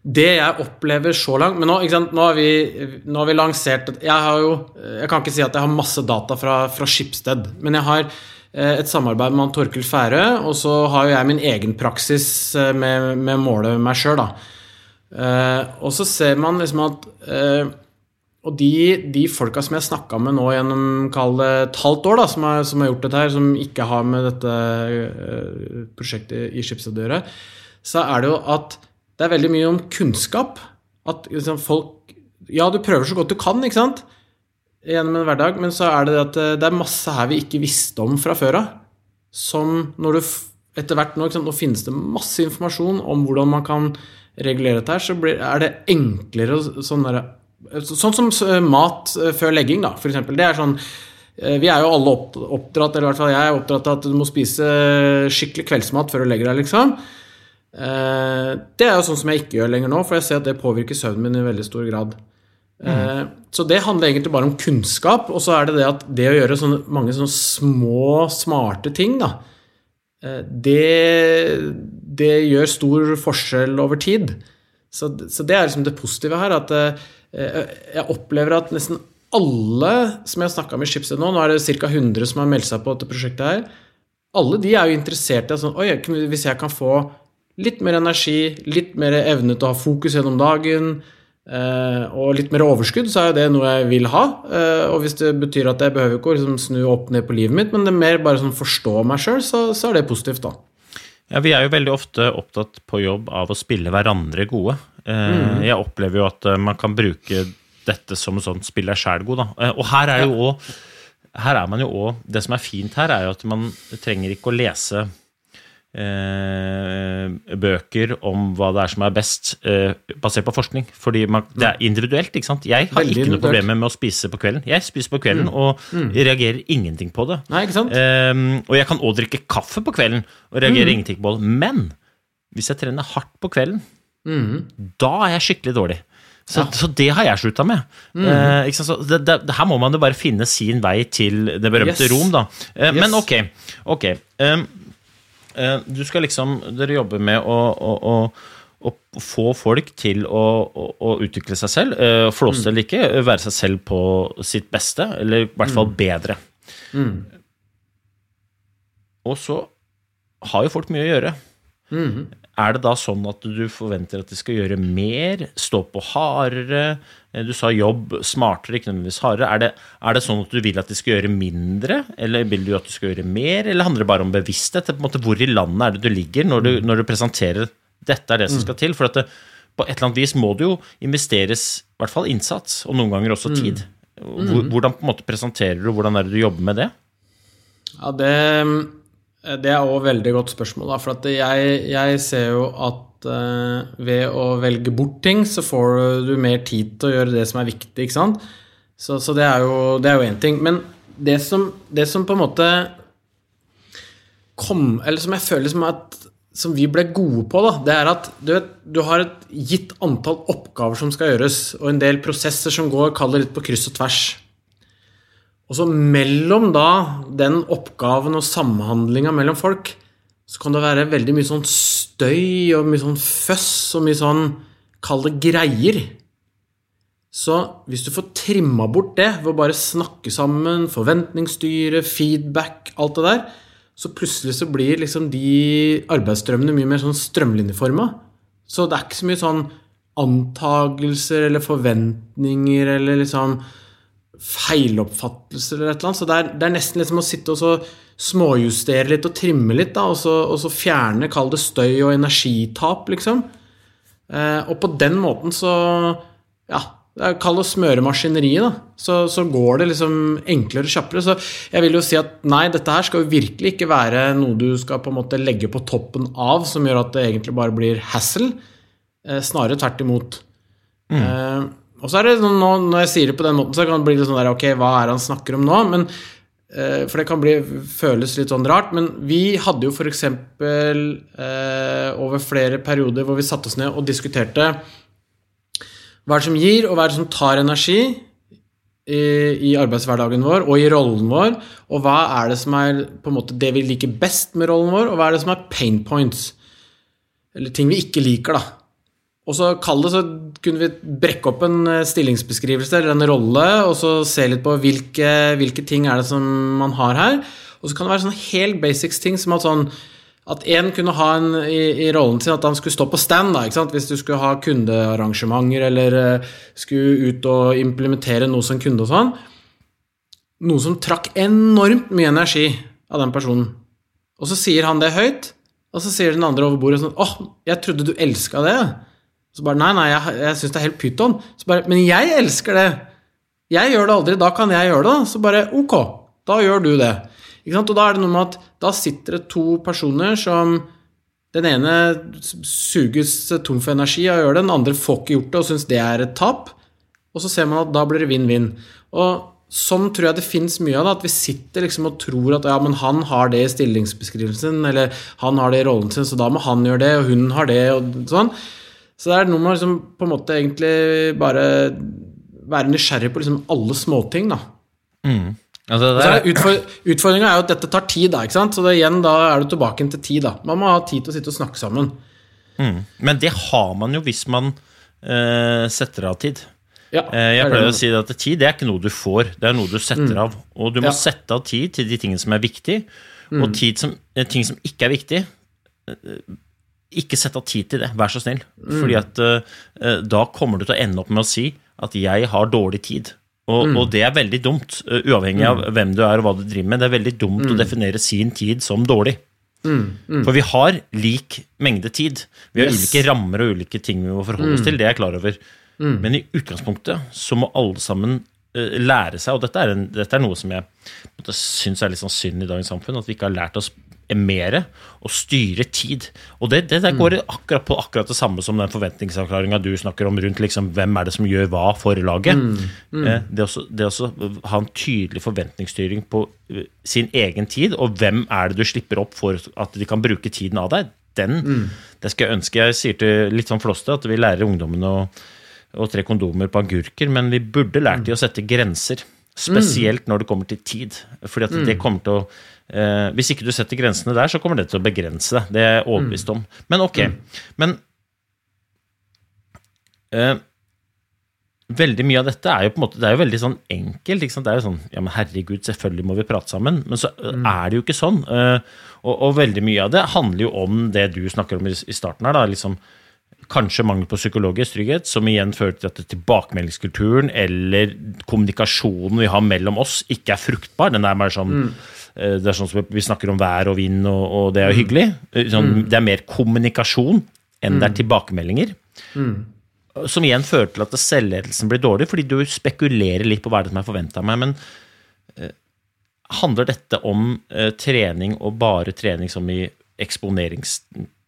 Det jeg opplever så langt Men nå, nå, har, vi, nå har, vi, lansert Jeg har jo Jeg kan ikke si at jeg har masse data fra, fra Skipsted, men jeg har eh, et samarbeid med Torkel Færø, og så har jo jeg min egen praksis eh, med, med å måle meg sjøl, da. Eh, og så ser man liksom at og de, de folka som jeg snakka med nå gjennom et halvt år, da, som, har, som, har, gjort dette her, som ikke har med dette uh, prosjektet i Schibsted å gjøre, så er det jo at det er veldig mye om kunnskap. At liksom, folk Ja, du prøver så godt du kan, ikke sant? Gjennom en hverdag, men så er det at eh, det er masse her vi ikke visste om fra før av. Som når du etter hvert nå, nå finnes det masse informasjon om hvordan man kan regulere dette her, så blir, er det enklere å sånn derre Sånn som mat eh, før legging, da, f.eks. Det er sånn eh, vi er jo alle oppdratt, eller i hvert fall jeg er oppdratt av at du må spise skikkelig kveldsmat før du legger deg, liksom. Eh, det er jo sånn som jeg ikke gjør lenger nå, for jeg ser at det påvirker søvnen min i veldig stor grad. Mm. Så det handler egentlig bare om kunnskap, og så er det det at det å gjøre sånne, mange sånne små, smarte ting, da, det, det gjør stor forskjell over tid. Så, så det er liksom det positive her. At eh, jeg opplever at nesten alle som jeg har snakka med i Schibsted nå, nå er det ca. 100 som har meldt seg på dette prosjektet her, alle de er jo interessert i at sånn, Oi, hvis jeg kan få litt mer energi, litt mer evne til å ha fokus gjennom dagen, eh, og litt mer overskudd, så er jo det noe jeg vil ha. Eh, og hvis det betyr at jeg behøver ikke å liksom snu opp ned på livet mitt, men det er mer bare sånn forstå meg sjøl, så, så er det positivt, da. Ja, Vi er jo veldig ofte opptatt på jobb av å spille hverandre gode. Mm. Jeg opplever jo at eh, man kan bruke dette som et sånt spill deg sjæl god, da. Eh, og her er jo òg her er man jo også, Det som er fint her, er jo at man trenger ikke å lese eh, bøker om hva det er som er best, eh, basert på forskning. Fordi man, det er individuelt. ikke sant? Jeg har ikke noe problemer med å spise på kvelden. Jeg spiser på kvelden mm. og mm. reagerer ingenting på det. Nei, ikke sant? Eh, og jeg kan òg drikke kaffe på kvelden og reagerer mm. ingenting på det. Men hvis jeg trener hardt på kvelden, mm. da er jeg skikkelig dårlig. Så, ja. så, det har jeg slutta med. Mm. Eh, det, det, her må man jo bare finne sin vei til det berømte yes. Rom, da. Eh, yes. Men ok. ok. Um, uh, du skal liksom Dere jobber med å, å, å, å få folk til å, å utvikle seg selv. Uh, Flåse mm. eller ikke, være seg selv på sitt beste, eller i hvert fall mm. bedre. Mm. Og så har jo folk mye å gjøre. Mm. Er det da sånn at du forventer at de skal gjøre mer, stå på hardere? Eh, du sa jobb smartere, ikke nødvendigvis hardere. Er det, er det, sånn at du vil at de skal gjøre mindre, eller vil du at de skal gjøre mer? Eller handler det bare om bevissthet? På en måte, hvor i landet er det du ligger når du, når du presenterer dette er det som skal til? For det, på et eller annet vis må det jo investeres i hvert fall innsats, og noen ganger også tid. Hvordan på en måte presenterer du, hvordan er det du jobber med det? Ja, det det er òg veldig godt spørsmål. Da, for jeg, jeg, ser jo at uh, ved å velge bort ting, så får du mer tid til å gjøre det som er viktig. ikke sant? Så, så det er jo én ting. Men det som, det som, på en måte kom Eller som jeg føler som, at, som vi ble gode på, da, det er at du, vet, du har et gitt antall oppgaver som skal gjøres, og en del prosesser som går, kaller litt på kryss og tvers. Og så mellom da den oppgaven og samhandlinga mellom folk, så kan det være veldig mye sånn støy og mye sånn føss og mye sånn Kall det greier. Så hvis du får trimma bort det ved å bare snakke sammen, forventningsstyre, feedback, alt det der, så plutselig så blir liksom de arbeidsstrømmene mye mer sånn strømlinjeforma. Så det er ikke så mye sånn antagelser eller forventninger eller liksom feiloppfattelser eller et eller annet. Så det er, det er nesten liksom å sitte og så småjustere litt og trimme litt, da, og, så, og så fjerne, kall det støy og energitap, liksom. Eh, og på den måten så Ja, kall det å smøre maskineriet, da. Så, så, går det liksom enklere og kjappere. Så jeg vil jo si at nei, dette her skal jo virkelig ikke være noe du skal på en måte legge på toppen av, som gjør at det egentlig bare blir hassle. Eh, snarere tvert imot. Mm. Eh, og så er det sånn, nå, Når jeg sier det på den måten, så kan det bli litt sånn der Ok, hva er det han snakker om nå? Men, eh, for det kan bli, føles litt sånn rart. Men vi hadde jo f.eks. Eh, over flere perioder hvor vi satte oss ned og diskuterte hva er det som gir, og hva er det som tar energi i, i arbeidshverdagen vår og i rollen vår, og hva er det som er på en måte det vi liker best med rollen vår, og hva er det som er pain points? Eller ting vi ikke liker, da. Og så kall det, så kunne vi brekke opp en eh, stillingsbeskrivelse eller en rolle, og så se litt på hvilke, hvilke ting er det som man har her. Og så kan det være sånne helt basics ting som at sånn at én kunne ha en, i, i, rollen sin at han skulle stå på stand, da, hvis du skulle ha kundearrangementer eller uh, skulle ut og implementere noe som kunde og sånn. Noe som trakk enormt mye energi av den personen. Og så sier han det høyt, og så sier den andre over bordet sånn åh, jeg trodde du elska det. Så bare Nei, nei, jeg, jeg syns det er helt pyton. Så bare Men jeg elsker det! Jeg gjør det aldri, da kan jeg gjøre det. Så bare ok, da gjør du det. Ikke sant? Og da er det noe med at da sitter det to personer som Den ene suges tom for energi av å gjøre det, den andre får ikke gjort det og syns det er et tap. Og så ser man at da blir det vinn-vinn. Og sånn tror jeg det fins mye av det. At vi sitter liksom og tror at ja, men han har det i stillingsbeskrivelsen, eller han har det i rollen sin, så da må han gjøre det, og hun har det, og sånn. Så det er noe med å liksom, på en måte egentlig bare være nysgjerrig på liksom alle småting, da. Mm. Altså, det er, utfor, Utfordringa er jo at dette tar tid, da. ikke sant? Så det, igjen, da er du tilbake til tid. da. Man må ha tid til å sitte og snakke sammen. men det har man jo hvis man eh, setter av tid. Ja, Eh, jeg er pleier det. å si at tid det er ikke noe du får, det er noe du setter av. Og du må Ja. sette av tid til de tingene som er viktige, og tid som, eh, ting som ikke er viktig. Ikke sett av tid til det, vær så snill. Fordi at eh, da kommer du til å ende opp med å si at jeg har dårlig tid. Og, og det er veldig dumt, uh, uavhengig av hvem du er og hva du driver med. Det er veldig dumt å definere sin tid som dårlig. For vi har lik mengde tid. Vi har Yes. ulike rammer og ulike ting vi må forholde oss til, det er jeg klar over. Men i utgangspunktet så må alle sammen lære seg, og dette er, en, dette er noe som jeg syns er litt sånn synd i dagens samfunn, at vi ikke har lært oss mer å styre tid. Og det, det der går akkurat på akkurat det samme som den forventningsavklaringa du snakker om rundt liksom, hvem er det som gjør hva for laget. Eh, Det, også, det også ha en tydelig forventningsstyring på eh, sin egen tid, og hvem er det du slipper opp for at de kan bruke tiden av deg, den det skal jeg ønske. Jeg sier til litt sånn flåste at vi lærer ungdommene å, å tre kondomer på agurker, men vi burde lært de å sette grenser. Spesielt når det kommer til tid. Fordi at det kommer til å eh, Hvis ikke du setter grensene der, så kommer det til å begrense deg. Det er jeg overbevist om. Men ok. Men eh, Veldig mye av dette er jo på en måte Det er jo veldig sånn enkelt. Ikke sant? Det er jo sånn Ja, men herregud, selvfølgelig må vi prate sammen. Men så eh, er det jo ikke sånn. Eh, og, og veldig mye av det handler jo om det du snakker om i, i starten her. da, liksom Kanskje mangel på psykologisk trygghet, som igjen fører til at tilbakemeldingskulturen eller kommunikasjonen vi har mellom oss, ikke er fruktbar. Den er bare sånn mm. Det er sånn som vi snakker om vær og vind, og, og det er jo hyggelig. Sånn, mm. det er mer kommunikasjon enn det er tilbakemeldinger. Som igjen fører til at selvledelsen blir dårlig, fordi du spekulerer litt på hva er det som er forventa av meg. Men eh, handler dette om eh, trening og bare trening som i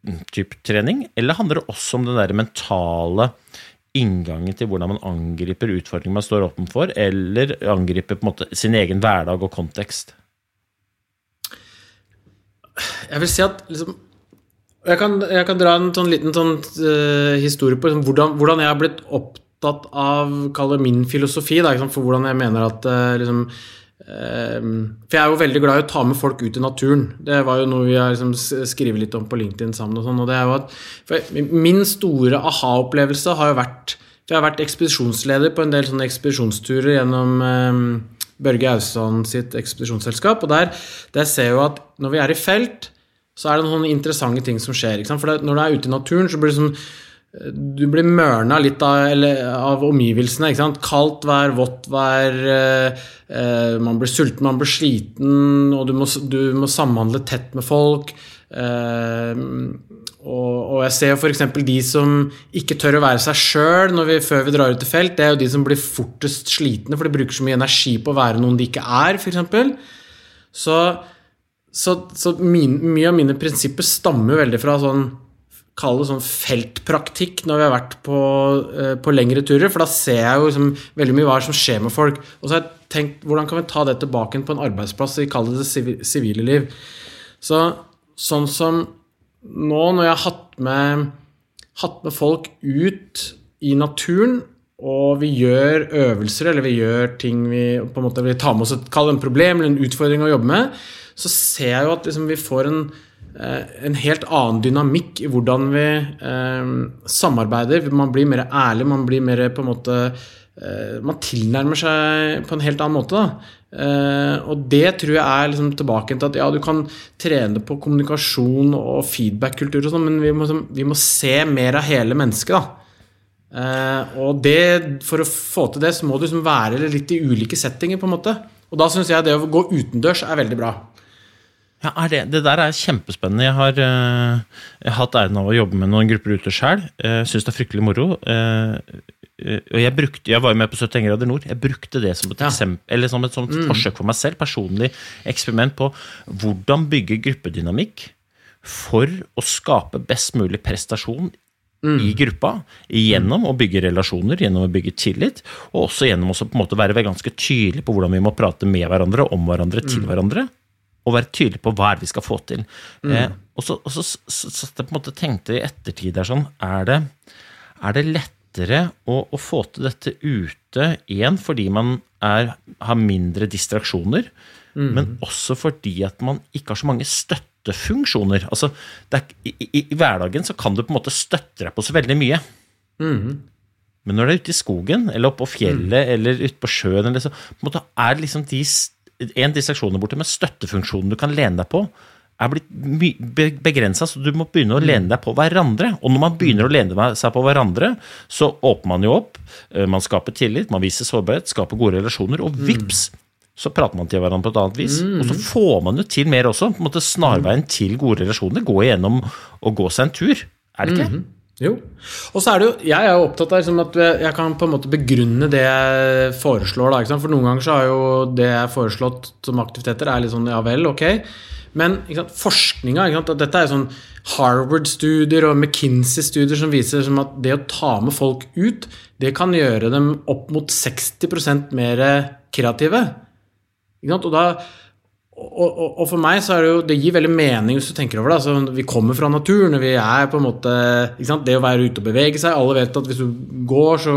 eksponeringstype trening, eller handler det også om den der mentale inngangen til hvordan man angriper utfordringer man står åpen for, eller angriper på en måte sin egen hverdag og kontekst? Jeg vil si at liksom jeg kan, jeg kan dra en sånn liten sånn, uh, historie på liksom, hvordan, hvordan jeg har blitt opptatt av kall det min filosofi. Da, for hvordan jeg mener at uh, liksom, For jeg er jo veldig glad i å ta med folk ut i naturen. Det var jo noe vi har liksom, skrevet litt om på LinkedIn sammen. og sånn, og det er jo at Min store aha-opplevelse har jo vært For jeg har vært ekspedisjonsleder på en del sånne ekspedisjonsturer gjennom eh, Børge Ausland sitt ekspedisjonsselskap. Og der, der ser jeg jo at når vi er i felt, så er det noen interessante ting som skjer. For når du er ute i naturen, så blir det sånn du blir mørna litt av, eller, av omgivelsene. Kaldt vær, vått vær, eh, eh, man blir sulten, man blir sliten, og du må, du må samhandle tett med folk. Eh, og, og jeg ser f.eks. de som ikke tør å være seg sjøl før vi drar ut i felt. Det er jo de som blir fortest slitne, for de bruker så mye energi på å være noen de ikke er, for Så, så, så min, mye av mine prinsipper stammer veldig fra sånn Kall det sånn feltpraktikk når vi har vært på, eh, på lengre turer. For da ser jeg jo liksom veldig mye hva som skjer med folk. Og så har jeg tenkt hvordan kan vi ta det tilbake på en arbeidsplass i kall det sivile liv. Så sånn som nå når jeg har hatt med, hatt med folk ut i naturen, og vi gjør øvelser, eller vi gjør ting vi på en måte vi tar med oss et, problem eller en utfordring å jobbe med, så ser jeg jo at liksom vi får en, en helt annen dynamikk i hvordan vi eh, samarbeider. Man blir mer ærlig, man blir mer på en måte eh, Man tilnærmer seg på en helt annen måte. da. Eh, og det tror jeg er liksom tilbake til at ja, du kan trene på kommunikasjon og feedback-kultur og sånn, men vi må, liksom- vi må se mer av hele mennesket, da. Eh, og det, for å få til det, så må du liksom være litt i ulike settinger, på en måte. Og da syns jeg det å gå utendørs er veldig bra. Ja, det, det der er kjempespennende. Jeg har, uh, jeg har hatt æren av å jobbe med noen grupper ute sjøl. Uh, Syns det er fryktelig moro. Uh, eh, og jeg, brukte, jeg var jo med på 71 grader nord. Jeg brukte det som et, Ja. eksempel, eller som et mm. forsøk for meg selv, personlig eksperiment på hvordan bygge gruppedynamikk for å skape best mulig prestasjon i gruppa, gjennom å bygge relasjoner, gjennom å bygge tillit, og også gjennom å på en måte være ganske tydelig på hvordan vi må prate med hverandre, om hverandre, til hverandre, og være tydelig på hva er det vi skal få til. Eh, og så, og så, så, så, jeg tenkte i ettertid der sånn, er det, er det lettere å, å få til dette ute, igjen fordi man er, har mindre distraksjoner, Mm. men også fordi at man ikke har så mange støttefunksjoner. Altså, det er, i, i, I hverdagen så kan du på en måte støtte deg på så veldig mye. Mm. Men når du er ute i skogen, eller oppe på fjellet, eller ute på sjøen, eller så, på en måte er liksom de, en distraksjon er borte, men støttefunksjonen du kan lene deg på, er blitt begrensa, så du må begynne å lene deg på hverandre. Og når man begynner å lene seg på hverandre, så åpner man jo opp, eh, man skaper tillit, man viser sårbarhet, skaper gode relasjoner, og vips, så prater man til hverandre på et annet vis. Og så får man jo til mer også. på en måte Snarveien til gode relasjoner går igjennom å gå seg en tur. Er det ikke? Jo. Og så er det jo, jeg er jo opptatt av liksom at jeg kan på en måte begrunne det jeg foreslår. Da? For noen ganger så har jo det jeg foreslått som aktiviteter, er litt sånn ja vel, ok. Men ikke sant, forskninga Dette er sånn Harvard-studier og McKinsey-studier som viser som at det å ta med folk ut, det kan gjøre dem opp mot 60% mer kreative. Ikke sant? Og, da, og, og, og for meg så er det jo Det gir veldig mening hvis du tenker over det. Altså, vi kommer fra naturen, vi er på en måte? Det å være ute og bevege seg Alle vet at hvis du går, så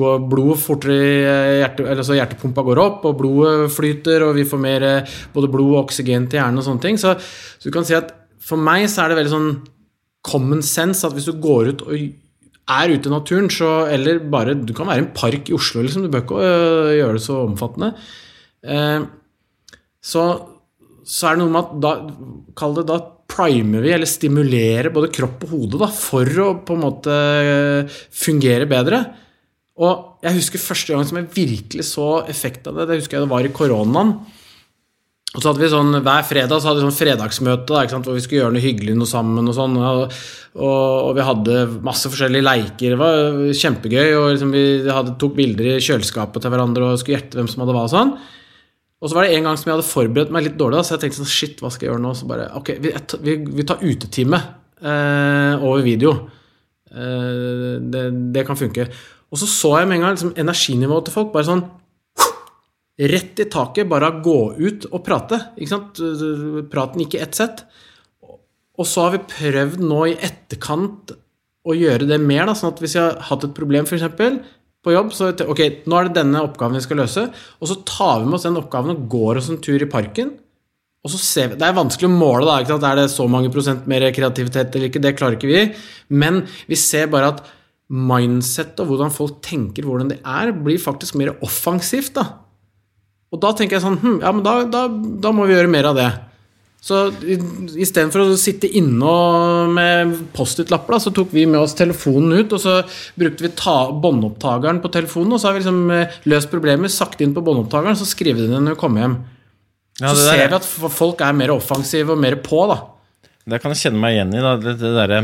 går blodet fortere i hjertet, eller så hjertepumpa går opp, og blodet flyter, og vi får mer eh, både blod og oksygen til hjernen og sånne ting. Så, så du kan si at for meg så er det veldig sånn common sense at hvis du går ut og er ute i naturen, så Eller bare Du kan være i en park i Oslo, liksom. Du bør ikke øh, gjøre det så omfattende. Eh, så, så er det noe med at da Kall det da primer vi, eller stimulerer både kropp og hode da, for å på en måte øh, fungere bedre. Og jeg husker første gang som jeg virkelig så effekt av det, det husker jeg det var i koronaen. Og så hadde vi sånn, Hver fredag så hadde vi sånn fredagsmøte da, hvor vi skulle gjøre noe hyggelig noe sammen. Og sånn, og, og, vi hadde masse forskjellige leiker. Det var kjempegøy. og liksom Vi hadde, tok bilder i kjøleskapet til hverandre og skulle gjette hvem som hadde hva. Og sånn. Og så var det en gang som jeg hadde forberedt meg litt dårlig, så jeg tenkte sånn, shit, hva skal jeg gjøre nå? Så bare, ok, Vi, vi, vi tar utetime eh, over video. Eh, det, det kan funke. Og så så jeg med en gang liksom, energinivået til folk bare sånn Rett i taket, bare gå ut og prate. Ikke sant? Praten gikk i ett sett. Og så har vi prøvd nå i etterkant å gjøre det mer, da, sånn at hvis jeg har hatt et problem f.eks. på jobb, så ok, nå er det denne oppgaven vi skal løse, og så tar vi med oss den oppgaven og går oss en tur i parken. Og så ser vi, Det er vanskelig å måle, da. Ikke sant? Er det så mange prosent mer kreativitet eller ikke? Det klarer ikke vi. Men vi ser bare at mindset og hvordan folk tenker, hvordan det er, blir faktisk mer offensivt. da. Og da tenker jeg sånn hm, Ja, men da, da, da må vi gjøre mer av det. Så istedenfor å sitte inne med Post-It-lapper, så tok vi med oss telefonen ut, og så brukte vi ta- båndopptakeren på telefonen, og så har vi liksom eh, løst problemet, sagt inn på båndopptakeren, så skriver vi det når vi kommer hjem. Ja, så ser er- vi at folk er mer offensive og mer på, da. Det kan jeg kjenne meg igjen i. Da. Det, det der,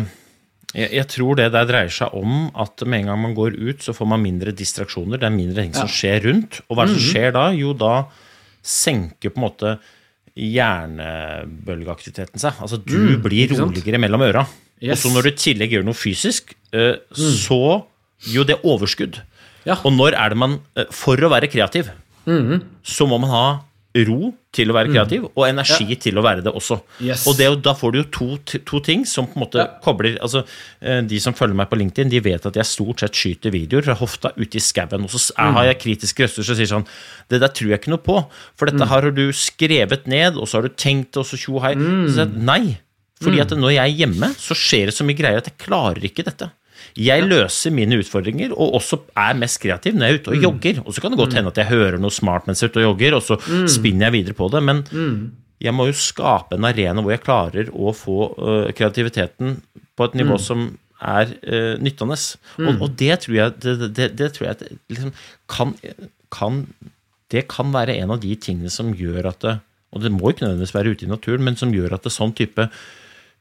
jeg, jeg tror det der dreier seg om at med en gang man går ut, så får man mindre distraksjoner. Det er mindre ting som skjer rundt. Og hva er det som skjer da? Jo, da senker på en måte hjernebølgeaktiviteten seg. Altså du blir roligere mellom øra. Og så når du i tillegg gjør noe fysisk, eh, så gir jo det overskudd. Ja. Og når er det man eh, For å være kreativ, så må man ha ro til å være kreativ, og energi til å være det også. Yes. Og det, da får du jo to, to ting som på en måte Ja. kobler altså, eh, De som følger meg på LinkedIn, de vet at jeg stort sett skyter videoer fra hofta ute i skauen. Og så Mm. har jeg kritiske røster som sier sånn Det der tror jeg ikke noe på, for Mm. dette har du skrevet ned, og så har du tenkt, og så tjo hei. Mm. Så jeg, nei. Fordi at når jeg er hjemme, så skjer det så mye greier at jeg klarer ikke dette. Jeg løser mine utfordringer, og også er mest kreativ når jeg er ute og Mm. jogger. Og så kan det godt hende at jeg hører noe smart mens jeg er ute og jogger, og så Mm. spinner jeg videre på det. Men jeg må jo skape en arena hvor jeg klarer å få uh, kreativiteten på et Mm. nivå som er uh, nyttende. Og, og det tror jeg, det, det, det tror jeg liksom kan, kan Det kan være en av de tingene som gjør at det, Og det må ikke nødvendigvis være ute i naturen, men som gjør at det sånn type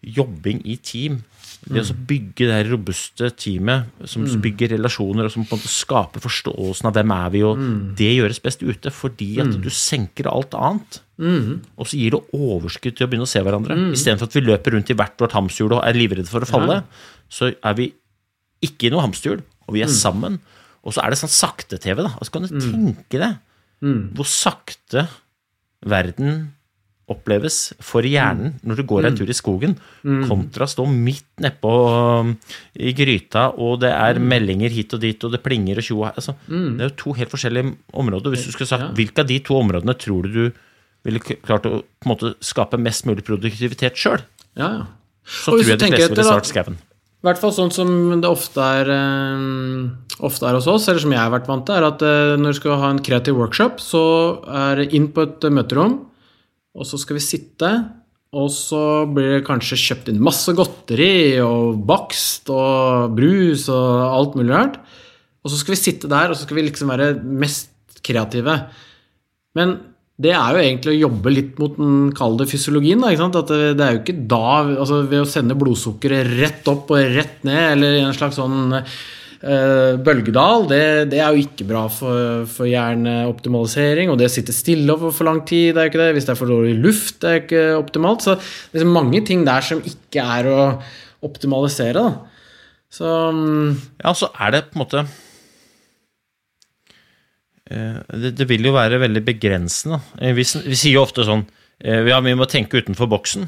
jobbing i team det å bygge det her robuste teamet som bygger relasjoner og som på en måte skaper forståelsen av hvem er vi, og det gjøres best ute fordi at du senker alt annet. Og så gir det overskudd til å begynne å se hverandre. Istedenfor at vi løper rundt i hvert vårt hamsterhjul og er livredde for å falle, så er vi ikke i noe hamsterhjul, og vi er sammen. Og så er det sånn sakte-TV, da. Og så kan du tenke deg hvor sakte verden oppleves for hjernen når du går en tur i skogen, kontra å stå midt nedpå um, i gryta, og det er meldinger hit og dit, og det plinger og tjo. Altså, Det er jo to helt forskjellige områder. Hvis du skulle sagt hvilke av de to områdene tror du du ville klart å på en måte skape mest mulig produktivitet sjøl, Ja, ja. så tror jeg du de fleste ville svart skauen. I hvert fall sånn som det ofte er, eh, ofte er hos oss, eller som jeg har vært vant til, er at eh, når du skal ha en kreativ workshop, så er det inn på et møterom, og så skal vi sitte, og så blir det kanskje kjøpt inn masse godteri og bakst og brus og alt mulig rart. Og så skal vi sitte der, og så skal vi liksom være mest kreative. Men det er jo egentlig å jobbe litt mot den kalde fysiologien. Da? At det, er jo ikke da altså Ved å sende blodsukkeret rett opp og rett ned, eller i en slags sånn bølgedal, det, det er jo ikke bra for, for hjerneoptimalisering. Og det å sitte stille over for lang tid, det er ikke det. Hvis det er for dårlig luft, det er ikke optimalt. Så det er liksom mange ting der som ikke er å optimalisere. Da. Så mm, Ja, så er det på en måte eh, det, det vil jo være veldig begrensende. Eh, Vi, vi sier jo ofte sånn eh, Ja, vi må tenke utenfor boksen.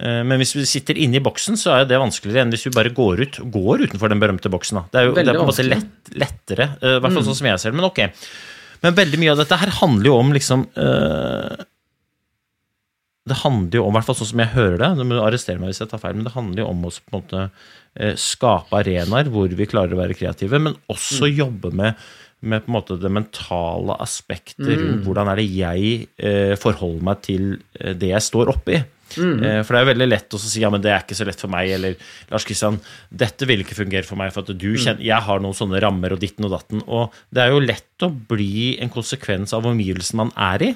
Eh, Men hvis vi sitter inne i boksen, så er det vanskeligere enn hvis vi bare går ut går utenfor den berømte boksen. Da. Det er jo det er på en måte lett, lettere, eh, i hvert fall sånn som jeg ser det. Men ok. Men veldig mye av dette her handler jo om liksom uh, Det handler jo om, i hvert fall sånn som jeg hører det, du må arrestere meg hvis jeg tar feil, men det handler jo om å på en måte uh, skape arenaer hvor vi klarer å være kreative, men også jobbe med, med på en måte det mentale aspektet rundt hvordan er det jeg eh, forholder meg til det jeg står oppi. Eh, For det er jo veldig lett å si ja, men det er ikke så lett for meg, eller Lars Kristian, dette vil ikke fungere for meg, for at du kjenner, jeg har noen sånne rammer og ditten og datten. Og det er jo lett å bli en konsekvens av omgivelsen man er i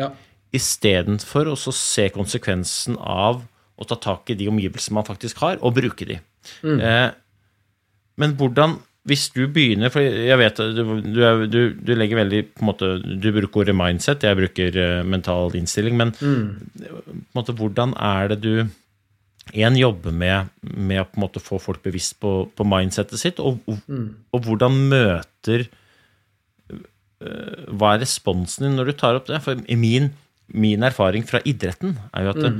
ja. istedenfor å se konsekvensen av å ta tak i de omgivelsene man faktisk har, og bruke de. Eh, men hvordan Hvis du begynner For jeg vet du, du, du, du legger veldig på en måte, Du bruker ordet mindset, jeg bruker eh, mental innstilling, men på en måte, hvordan er det du en jobber med, med å på en måte få folk bevisst på, på mindsettet sitt, og, og, og hvordan møter hva er responsen din når du tar opp det? For min, min erfaring fra idretten er jo at det,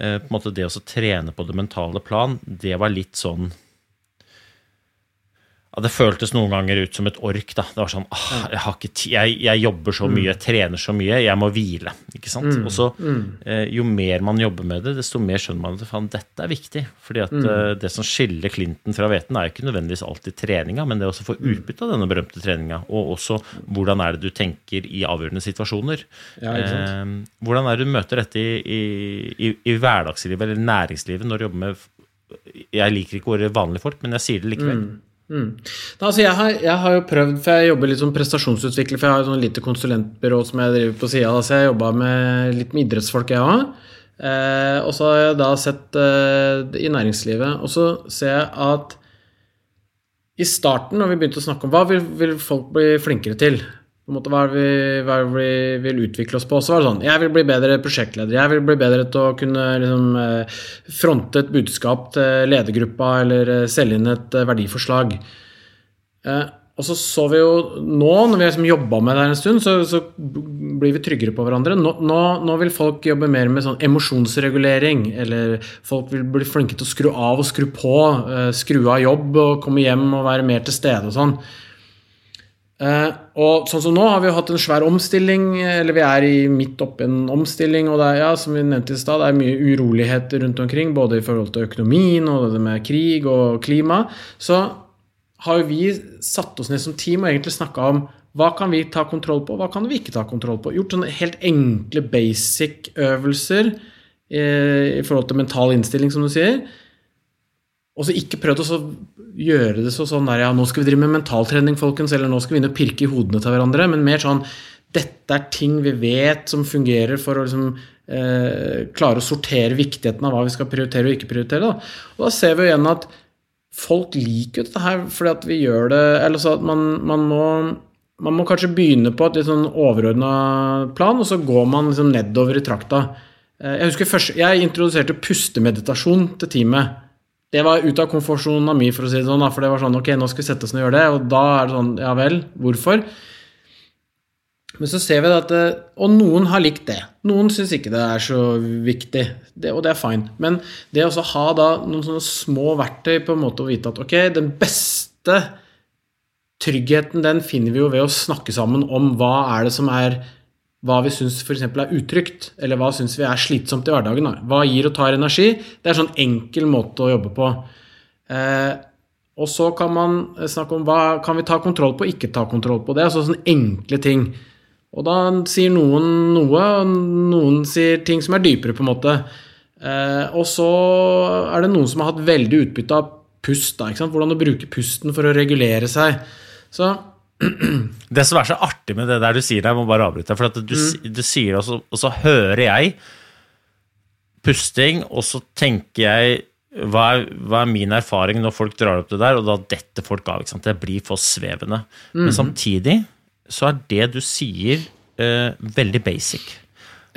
eh, måte det å trene på det mentale plan, det var litt sånn ja, Det føltes noen ganger ut som et ork. da. Det var sånn ah, jeg, har ikke jeg, jeg jobber så mye, jeg trener så mye, jeg må hvile. ikke sant? Og så, eh, Jo mer man jobber med det, desto mer skjønner man at faen, dette er viktig. fordi at eh, det som skiller Clinton fra hveten, er jo ikke nødvendigvis alltid treninga, men det å få utbytte av denne berømte treninga. Og også hvordan er det du tenker i avgjørende situasjoner. Ja? Eh, hvordan er det du møter dette i, i, i, i hverdagslivet eller næringslivet når du jobber med Jeg liker ikke ordet vanlige folk, men jeg sier det likevel. Da, altså jeg, har, jeg har jo prøvd, for jeg jobber litt som prestasjonsutvikler, for jeg har et sånn lite konsulentbyrå som jeg driver på sida av, så jeg jobba litt med idrettsfolk, jeg òg. Eh, og så har jeg da sett eh, i næringslivet, og så ser jeg at i starten, når vi begynte å snakke om hva vil, vil folk bli flinkere til, måte, hva er vi, hva er vi vil utvikle oss på, så var det sånn Jeg vil bli bedre prosjektleder. Jeg vil bli bedre til å kunne liksom, eh, fronte et budskap til ledergruppa eller eh, selge inn et eh, verdiforslag. Eh, og så så vi jo nå, når vi har liksom jobba med det her en stund, så, så blir vi tryggere på hverandre. Nå, nå, nå vil folk jobbe mer med sånn emosjonsregulering. Eller folk vil bli flinke til å skru av og skru på. eh, skru av jobb og komme hjem og være mer til stede og sånn. Eh, og sånn som nå har vi hatt en svær omstilling, eller vi er i midt oppi en omstilling. Og det er, ja, som vi nevnte i stad, det er mye uroligheter rundt omkring, både i forhold til økonomien og det med krig og klima. Så har jo vi satt oss ned som team og egentlig snakka om hva kan vi ta kontroll på, hva kan vi ikke ta kontroll på. Gjort sånne helt enkle basic øvelser eh, i forhold til mental innstilling, som du sier. Og så ikke prøvd å gjøre det så sånn der ja, nå skal vi drive med mentaltrening, folkens, eller nå skal vi inn og pirke i hodene til hverandre, men mer sånn dette er ting vi vet som fungerer for å liksom, eh, klare å sortere viktigheten av hva vi skal prioritere og ikke prioritere. Da. Og da ser vi jo igjen at folk liker dette her fordi at vi gjør det Eller så at man, man må man må kanskje begynne på et litt sånn overordna plan, og så går man liksom nedover i trakta. Eh, Jeg husker først, jeg introduserte pustemeditasjon til teamet. Det var ut av komfortsona mi, for å si det sånn. For det var sånn Ok, nå skal vi sette oss ned og gjøre det. Og da er det sånn Ja vel, hvorfor? Men så ser vi at eh, Og noen har likt det. Noen syns ikke det er så viktig, det, og det er fine. Men det å ha da noen sånne små verktøy på en måte å vite at ok, den beste tryggheten den finner vi jo ved å snakke sammen om hva er det som er hva vi syns f.eks. er utrygt, eller hva syns vi er slitsomt i hverdagen. Da. Hva gir og tar energi? Det er en sånn enkel måte å jobbe på. Eh, og så kan man snakke om hva kan vi ta kontroll på, ikke ta kontroll på. Det er altså sånne enkle ting. Og da sier noen noe, og noen sier ting som er dypere, på en måte. Eh, og så er det noen som har hatt veldig utbytte av pust. Da, Hvordan å bruke pusten for å regulere seg. Så Det som er så artig med det der du sier der, jeg må bare avbryte. For at du, Mm. du sier det, og så, og så hører jeg pusting, og så tenker jeg hva er, hva er min erfaring når folk drar opp det der, og da detter folk av. ikke sant? Det blir for svevende. Mm. Men samtidig så er det du sier, eh, veldig basic.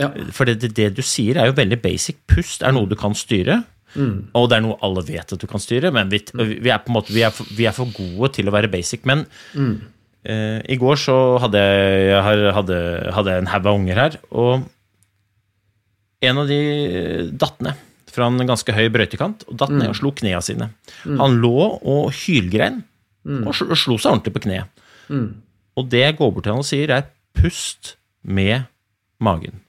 ja. For det, det, du sier, er jo veldig basic. Pust er noe du kan styre. Og det er noe alle vet at du kan styre, men vi, vi er måte vi er, for, vi er for gode til å være basic. Men eh, i går så hadde jeg, jeg har- hadde, hadde jeg en haug av unger her, og en av de datt ned fra en ganske høy brøytekant og datt ned og slo knea sine. Han lå og hylgrein og slo, slo seg ordentlig på kneet. Og det jeg går bort til han og sier, er pust med magen.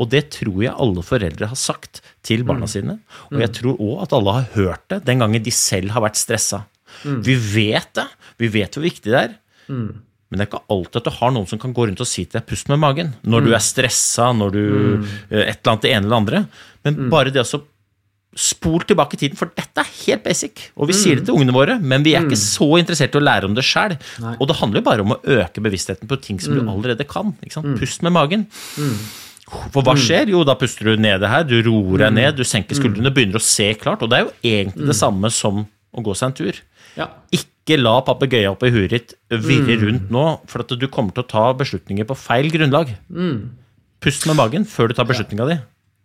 Og det tror jeg alle foreldre har sagt til barna sine. Og jeg tror òg at alle har hørt det den gangen de selv har vært stressa. Vi vet det. Vi vet hvor viktig det er. Men det er ikke alltid at du har noen som kan gå rundt og si til deg 'pust med magen' når du er stressa, når du mm. Et eller annet det ene eller andre. Men bare det å Spol tilbake i tiden, for dette er helt basic. Og vi sier det til ungene våre, men vi er ikke så interessert i å lære om det sjøl. Og det handler jo bare om å øke bevisstheten på ting som du allerede kan. Ikke sant? Pust med magen. For hva skjer? Jo, da puster du nede her, du roer deg ned, du senker skuldrene, begynner å se klart. Og det er jo egentlig det samme som å gå seg en tur. Ja. Ikke la papegøyen oppi huet ditt virre rundt nå, for at du kommer til å ta beslutninger på feil grunnlag. Pust med magen før du tar beslutninga di.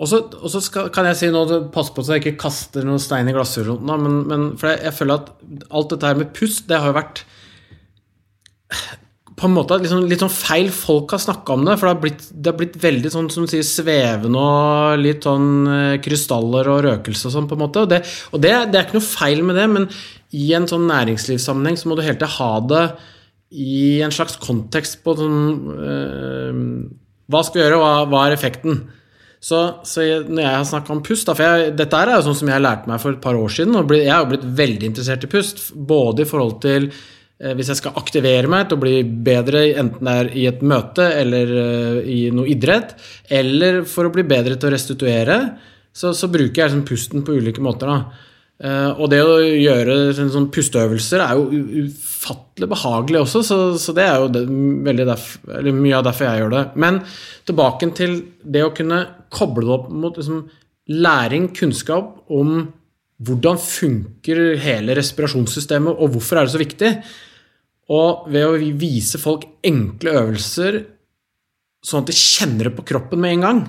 Og så, kan jeg si nå, pass på så jeg ikke kaster noen stein i nå, men, men for jeg, jeg føler at alt dette her med pust, det har jo vært på en måte liksom, litt sånn feil folk har snakka om det. For det har, blitt, det har blitt veldig sånn som sier, svevende og litt sånn eh, krystaller og røkelse og sånn, på en måte. Og, det, og det, det er ikke noe feil med det, men i en sånn næringslivssammenheng så må du hele tida ha det i en slags kontekst på sånn eh, Hva skal vi gjøre, og hva, hva er effekten? Så, så jeg, når jeg har snakka om pust da, for jeg, Dette er jo sånn som jeg lærte meg for et par år siden. og Jeg har blitt veldig interessert i pust. Både i forhold til eh, hvis jeg skal aktivere meg til å bli bedre, enten det er i et møte eller eh, i noe idrett, eller for å bli bedre til å restituere, så, så bruker jeg liksom pusten på ulike måter. da. Eh, og det å gjøre sånne, pusteøvelser er jo ufattelig behagelig også, så, så det er jo det, veldig derf, eller mye av derfor jeg gjør det. Men tilbake til det å kunne koble det opp mot liksom, læring, kunnskap om hvordan funker hele respirasjonssystemet, og hvorfor er det så viktig. Og ved å vise folk enkle øvelser, sånn at de kjenner det på kroppen med en gang,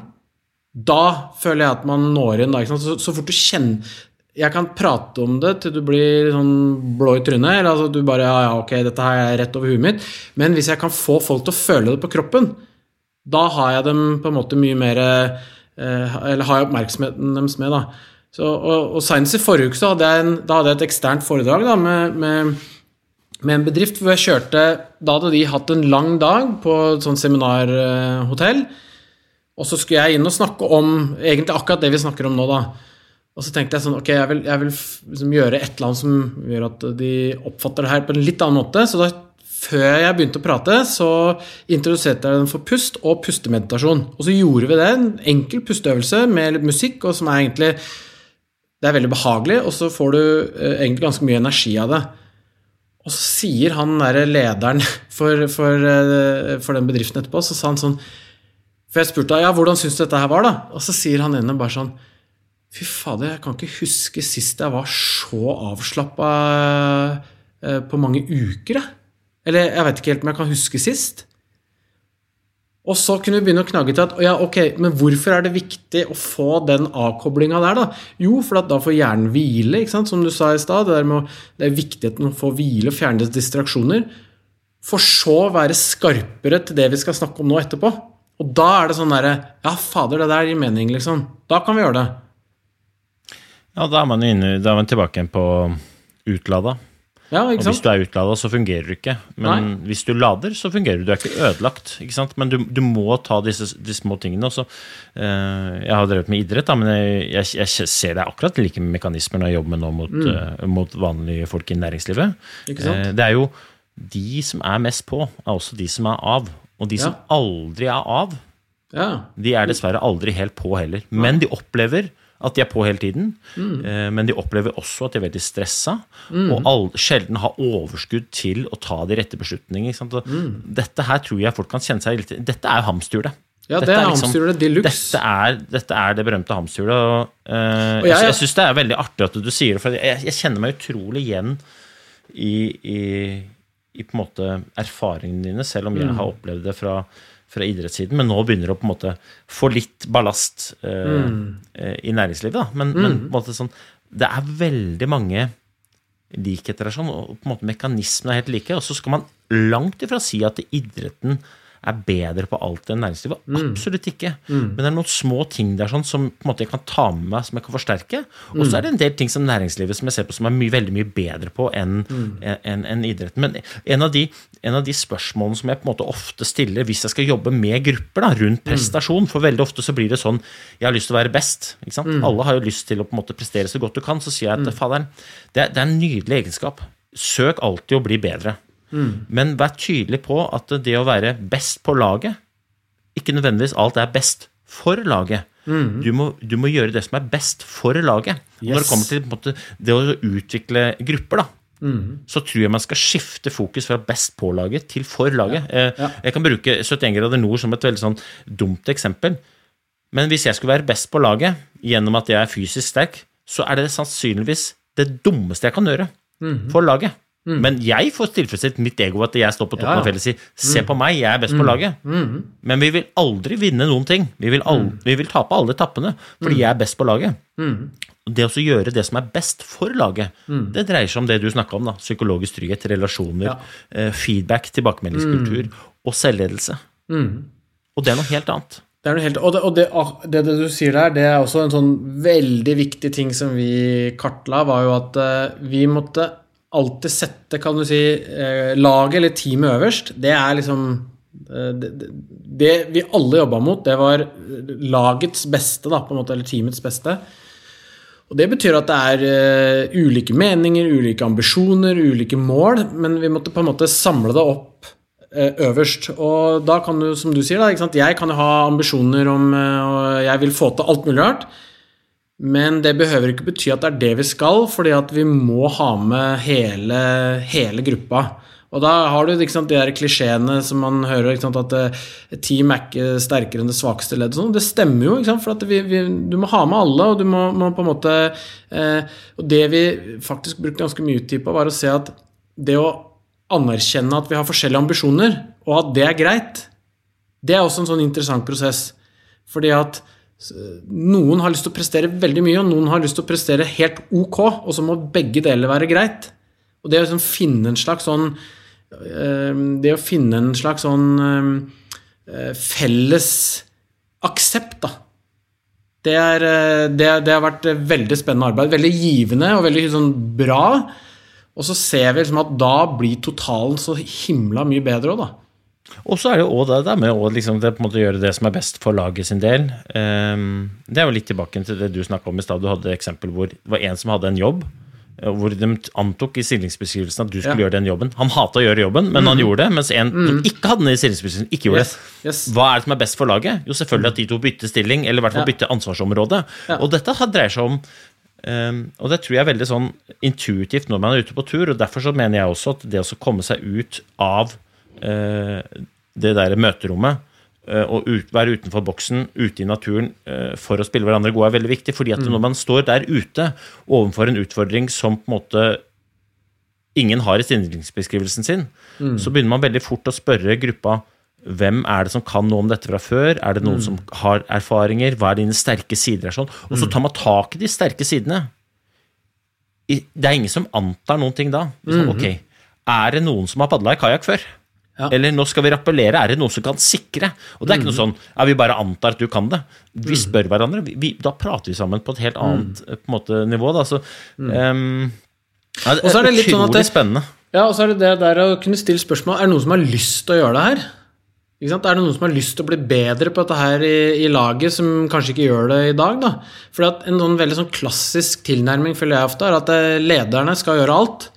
da føler jeg at man når inn. Så, så fort du kjenner Jeg kan prate om det til du blir sånn blå i trynet, eller altså du bare Ja, ja, ok, dette her er rett over huet mitt. Men hvis jeg kan få folk til å føle det på kroppen, da har jeg dem på en måte mye mer eh, Eller har jeg oppmerksomheten deres med, da. Så, og, og Senest i forrige uke så hadde jeg, en, da hadde jeg et eksternt foredrag da, med, med med en bedrift hvor jeg kjørte Da hadde de hatt en lang dag på et sånt seminarhotell. Og så skulle jeg inn og snakke om egentlig akkurat det vi snakker om nå, da. Og så tenkte jeg sånn Ok, jeg vil, jeg vil liksom gjøre et eller annet som gjør at de oppfatter det her på en litt annen måte. Så da, før jeg begynte å prate, så introduserte jeg den for pust og pustemeditasjon. Og så gjorde vi det, en enkel pusteøvelse med litt musikk, og som er egentlig Det er veldig behagelig, og så får du eh, egentlig ganske mye energi av det. Og så sier han der lederen for, for, eh, for den bedriften etterpå, så sa han sånn For jeg spurte ja, hvordan syns du dette her var, da? Og så sier han ene bare sånn Fy fader, jeg kan ikke huske sist jeg var så avslappa eh, på mange uker. Eller jeg vet ikke helt om jeg kan huske sist. Og så kunne vi begynne å knagge til at ja, ok, men hvorfor er det viktig å få den avkoblinga der, da? Jo, for at da får hjernen hvile, ikke sant? som du sa i stad. Det, med det er viktigheten å få hvile fjerne distraksjoner. for så å være skarpere til det vi skal snakke om nå etterpå. Og da er det sånn derre Ja, fader, det der gir mening, liksom. Da kan vi gjøre det. Ja, da er man, inne, da er man tilbake på utlada. Ja, Og hvis du er utlada, så fungerer du ikke. Men Nei. hvis du lader, så fungerer du. Du er ikke ødelagt. ikke sant? Men du, du må ta disse de små tingene. Også. Eh, jeg har drevet med idrett, da, men jeg, jeg, jeg ser det er akkurat like mekanismer når jeg jobber med nå mot, eh, mot vanlige folk i næringslivet. Mm. Eh, det er jo de som er mest på, er også de som er av. Og de som aldri er av, Ja. de er dessverre aldri helt på heller. Men de opplever at de er på hele tiden. Mm. Men de opplever også at de er veldig stressa, og all, sjelden har overskudd til å ta de rette? Og Mm. Dette her tror jeg folk kan kjenne seg litt Dette er hamsterhjulet. Ja, det er liksom- hamsterhjulet de. Dette er, dette er det berømte hamsterhjulet. Og, uh, Og jeg, jeg- jeg syns det er veldig artig at du sier det, for jeg, jeg kjenner meg utrolig igjen i, i, i på en måte erfaringene dine, selv om jeg Mm. har opplevd det fra, fra idrettssiden. Men nå begynner det å på en måte få litt ballast eh, Mm. eh, i næringslivet. Da. Men, men på en måte sånn, det er veldig mange likheter her, sånn, og på en måte mekanismene er helt like. Og så skal man langt ifra si at idretten er bedre på alt enn næringslivet. Absolutt ikke. Men det er noen små ting der sånn, som på en måte jeg kan ta med meg, som jeg kan forsterke. Og så er det en del ting som næringslivet som jeg ser på som er mye, veldig mye bedre på enn en, en idretten. Men en av, de, en av de spørsmålene som jeg på en måte ofte stiller hvis jeg skal jobbe med grupper da, rundt prestasjon, for veldig ofte så blir det sånn jeg har lyst til å være best. Alle har jo lyst til å på en måte prestere så godt du kan. Så sier jeg at faderen, det, det er en nydelig egenskap. Søk alltid å bli bedre. Men vær tydelig på at det å være best på laget ikke nødvendigvis alt er best for laget. Du, må, du må gjøre det som er best for laget. Yes. Når det kommer til måte, det å utvikle grupper, da, så tror jeg man skal skifte fokus fra best på laget til for laget. Ja, Ja. Jeg kan bruke 71 grader nord som et veldig sånn dumt eksempel. Men hvis jeg skulle være best på laget gjennom at jeg er fysisk sterk, så er det sannsynligvis det dummeste jeg kan gjøre for laget. Men jeg får tilfredsstilt mitt ego at jeg står på toppen Ja, ja. av fjellet og sier 'se på meg, jeg er best på laget'. Men vi vil aldri vinne noen ting. Vi vil, al vi vil tape alle etappene fordi jeg er best på laget. Det å gjøre det som er best for laget, det dreier seg om det du snakka om. da, Psykologisk trygghet, relasjoner, Ja. eh, feedback, tilbakemeldingskultur og selvledelse. Og det er noe helt annet. Det er noe helt, og det, og det, ah, det, det du sier der, det er også en sånn veldig viktig ting som vi kartla, var jo at eh, vi måtte alltid sette, kan du si, eh, laget eller teamet øverst. Det er liksom eh, det, det, vi alle jobba mot, det var lagets beste, da, måte, eller teamets beste. Og Det betyr at det er eh, ulike meninger, ulike ambisjoner, ulike mål, men vi måtte på en måte samle det opp eh, øverst. Og da kan du, som du sier, da, jeg kan jo ha ambisjoner om eh, og jeg vil få til alt mulig rart. Men det behøver ikke bety at det er det vi skal, fordi at vi må ha med hele, hele gruppa. Og da har du sant, de der klisjeene som man hører, sant, at eh, team er ikke sterkere enn det svakeste leddet. Sånn. Det stemmer jo, sant, for vi, vi, du må ha med alle, og du må, må måte eh, Og det vi faktisk brukte ganske mye tid på, var å se at det å anerkjenne at vi har forskjellige ambisjoner, og at det er greit, det er også en sånn interessant prosess. Fordi at noen har lyst til å prestere veldig mye, og noen har lyst til å prestere helt ok, og så må begge deler være greit. Og det å liksom finne en slags sånn eh, Det å finne en slags sånn eh, felles aksept, da. Det, er, eh, det, det har vært veldig spennende arbeid. Veldig givende og veldig sånn bra. Og så ser vi liksom at da blir totalen så himla mye bedre òg, da. Og så er det jo det der med å liksom, det gjøre det som er best for laget sin del. Ehm, det er jo litt tilbake til det du snakka om i stad. Du hadde et eksempel hvor det var en som hadde en jobb. eh, Hvor de antok i stillingsbeskrivelsen at du skulle Ja. gjøre den jobben. Han hata å gjøre jobben, men han gjorde det. Mens en som ikke hadde den i stillingsbeskrivelsen, ikke gjorde Yes, det. yes. Hva er det som er best for laget? Jo, selvfølgelig at de to bytter stilling, eller i hvert fall Ja. bytter ansvarsområde. Ja. Og dette dreier seg om Um, og det tror jeg er veldig sånn intuitivt når man er ute på tur. og Derfor så mener jeg også at det å komme seg ut av det der møterommet eh, og ut, være utenfor boksen, ute i naturen eh, for å spille hverandre gode, er veldig viktig. fordi at når man står der ute overfor en utfordring som på en måte ingen har i stillingsbeskrivelsen sin, så begynner man veldig fort å spørre gruppa hvem er det som kan noe om dette fra før? Er det noen som har erfaringer? Hva er dine sterke sider? Er sånn? Og så tar man tak i de sterke sidene. Det er ingen som antar noen ting da. Liksom, Ok, er det noen som har padla i kajakk før? Ja. Eller nå skal vi rappellere, er det noen som kan sikre? Og det er ikke noe sånn ja, vi bare antar at du kan det. Vi spør hverandre, vi, da prater vi sammen på et helt annet eh, på en måte, nivå. Da. Så, um, ja, det Og så er det sånn at det- spennende. Ja, og så er det det der å kunne stille spørsmål Er det noen som har lyst til å gjøre det her? Er det noen som har lyst til å bli bedre på dette her i, i laget, som kanskje ikke gjør det i dag? da? For at En sånn veldig sånn klassisk tilnærming føler jeg ofte er at eh, lederne skal gjøre alt.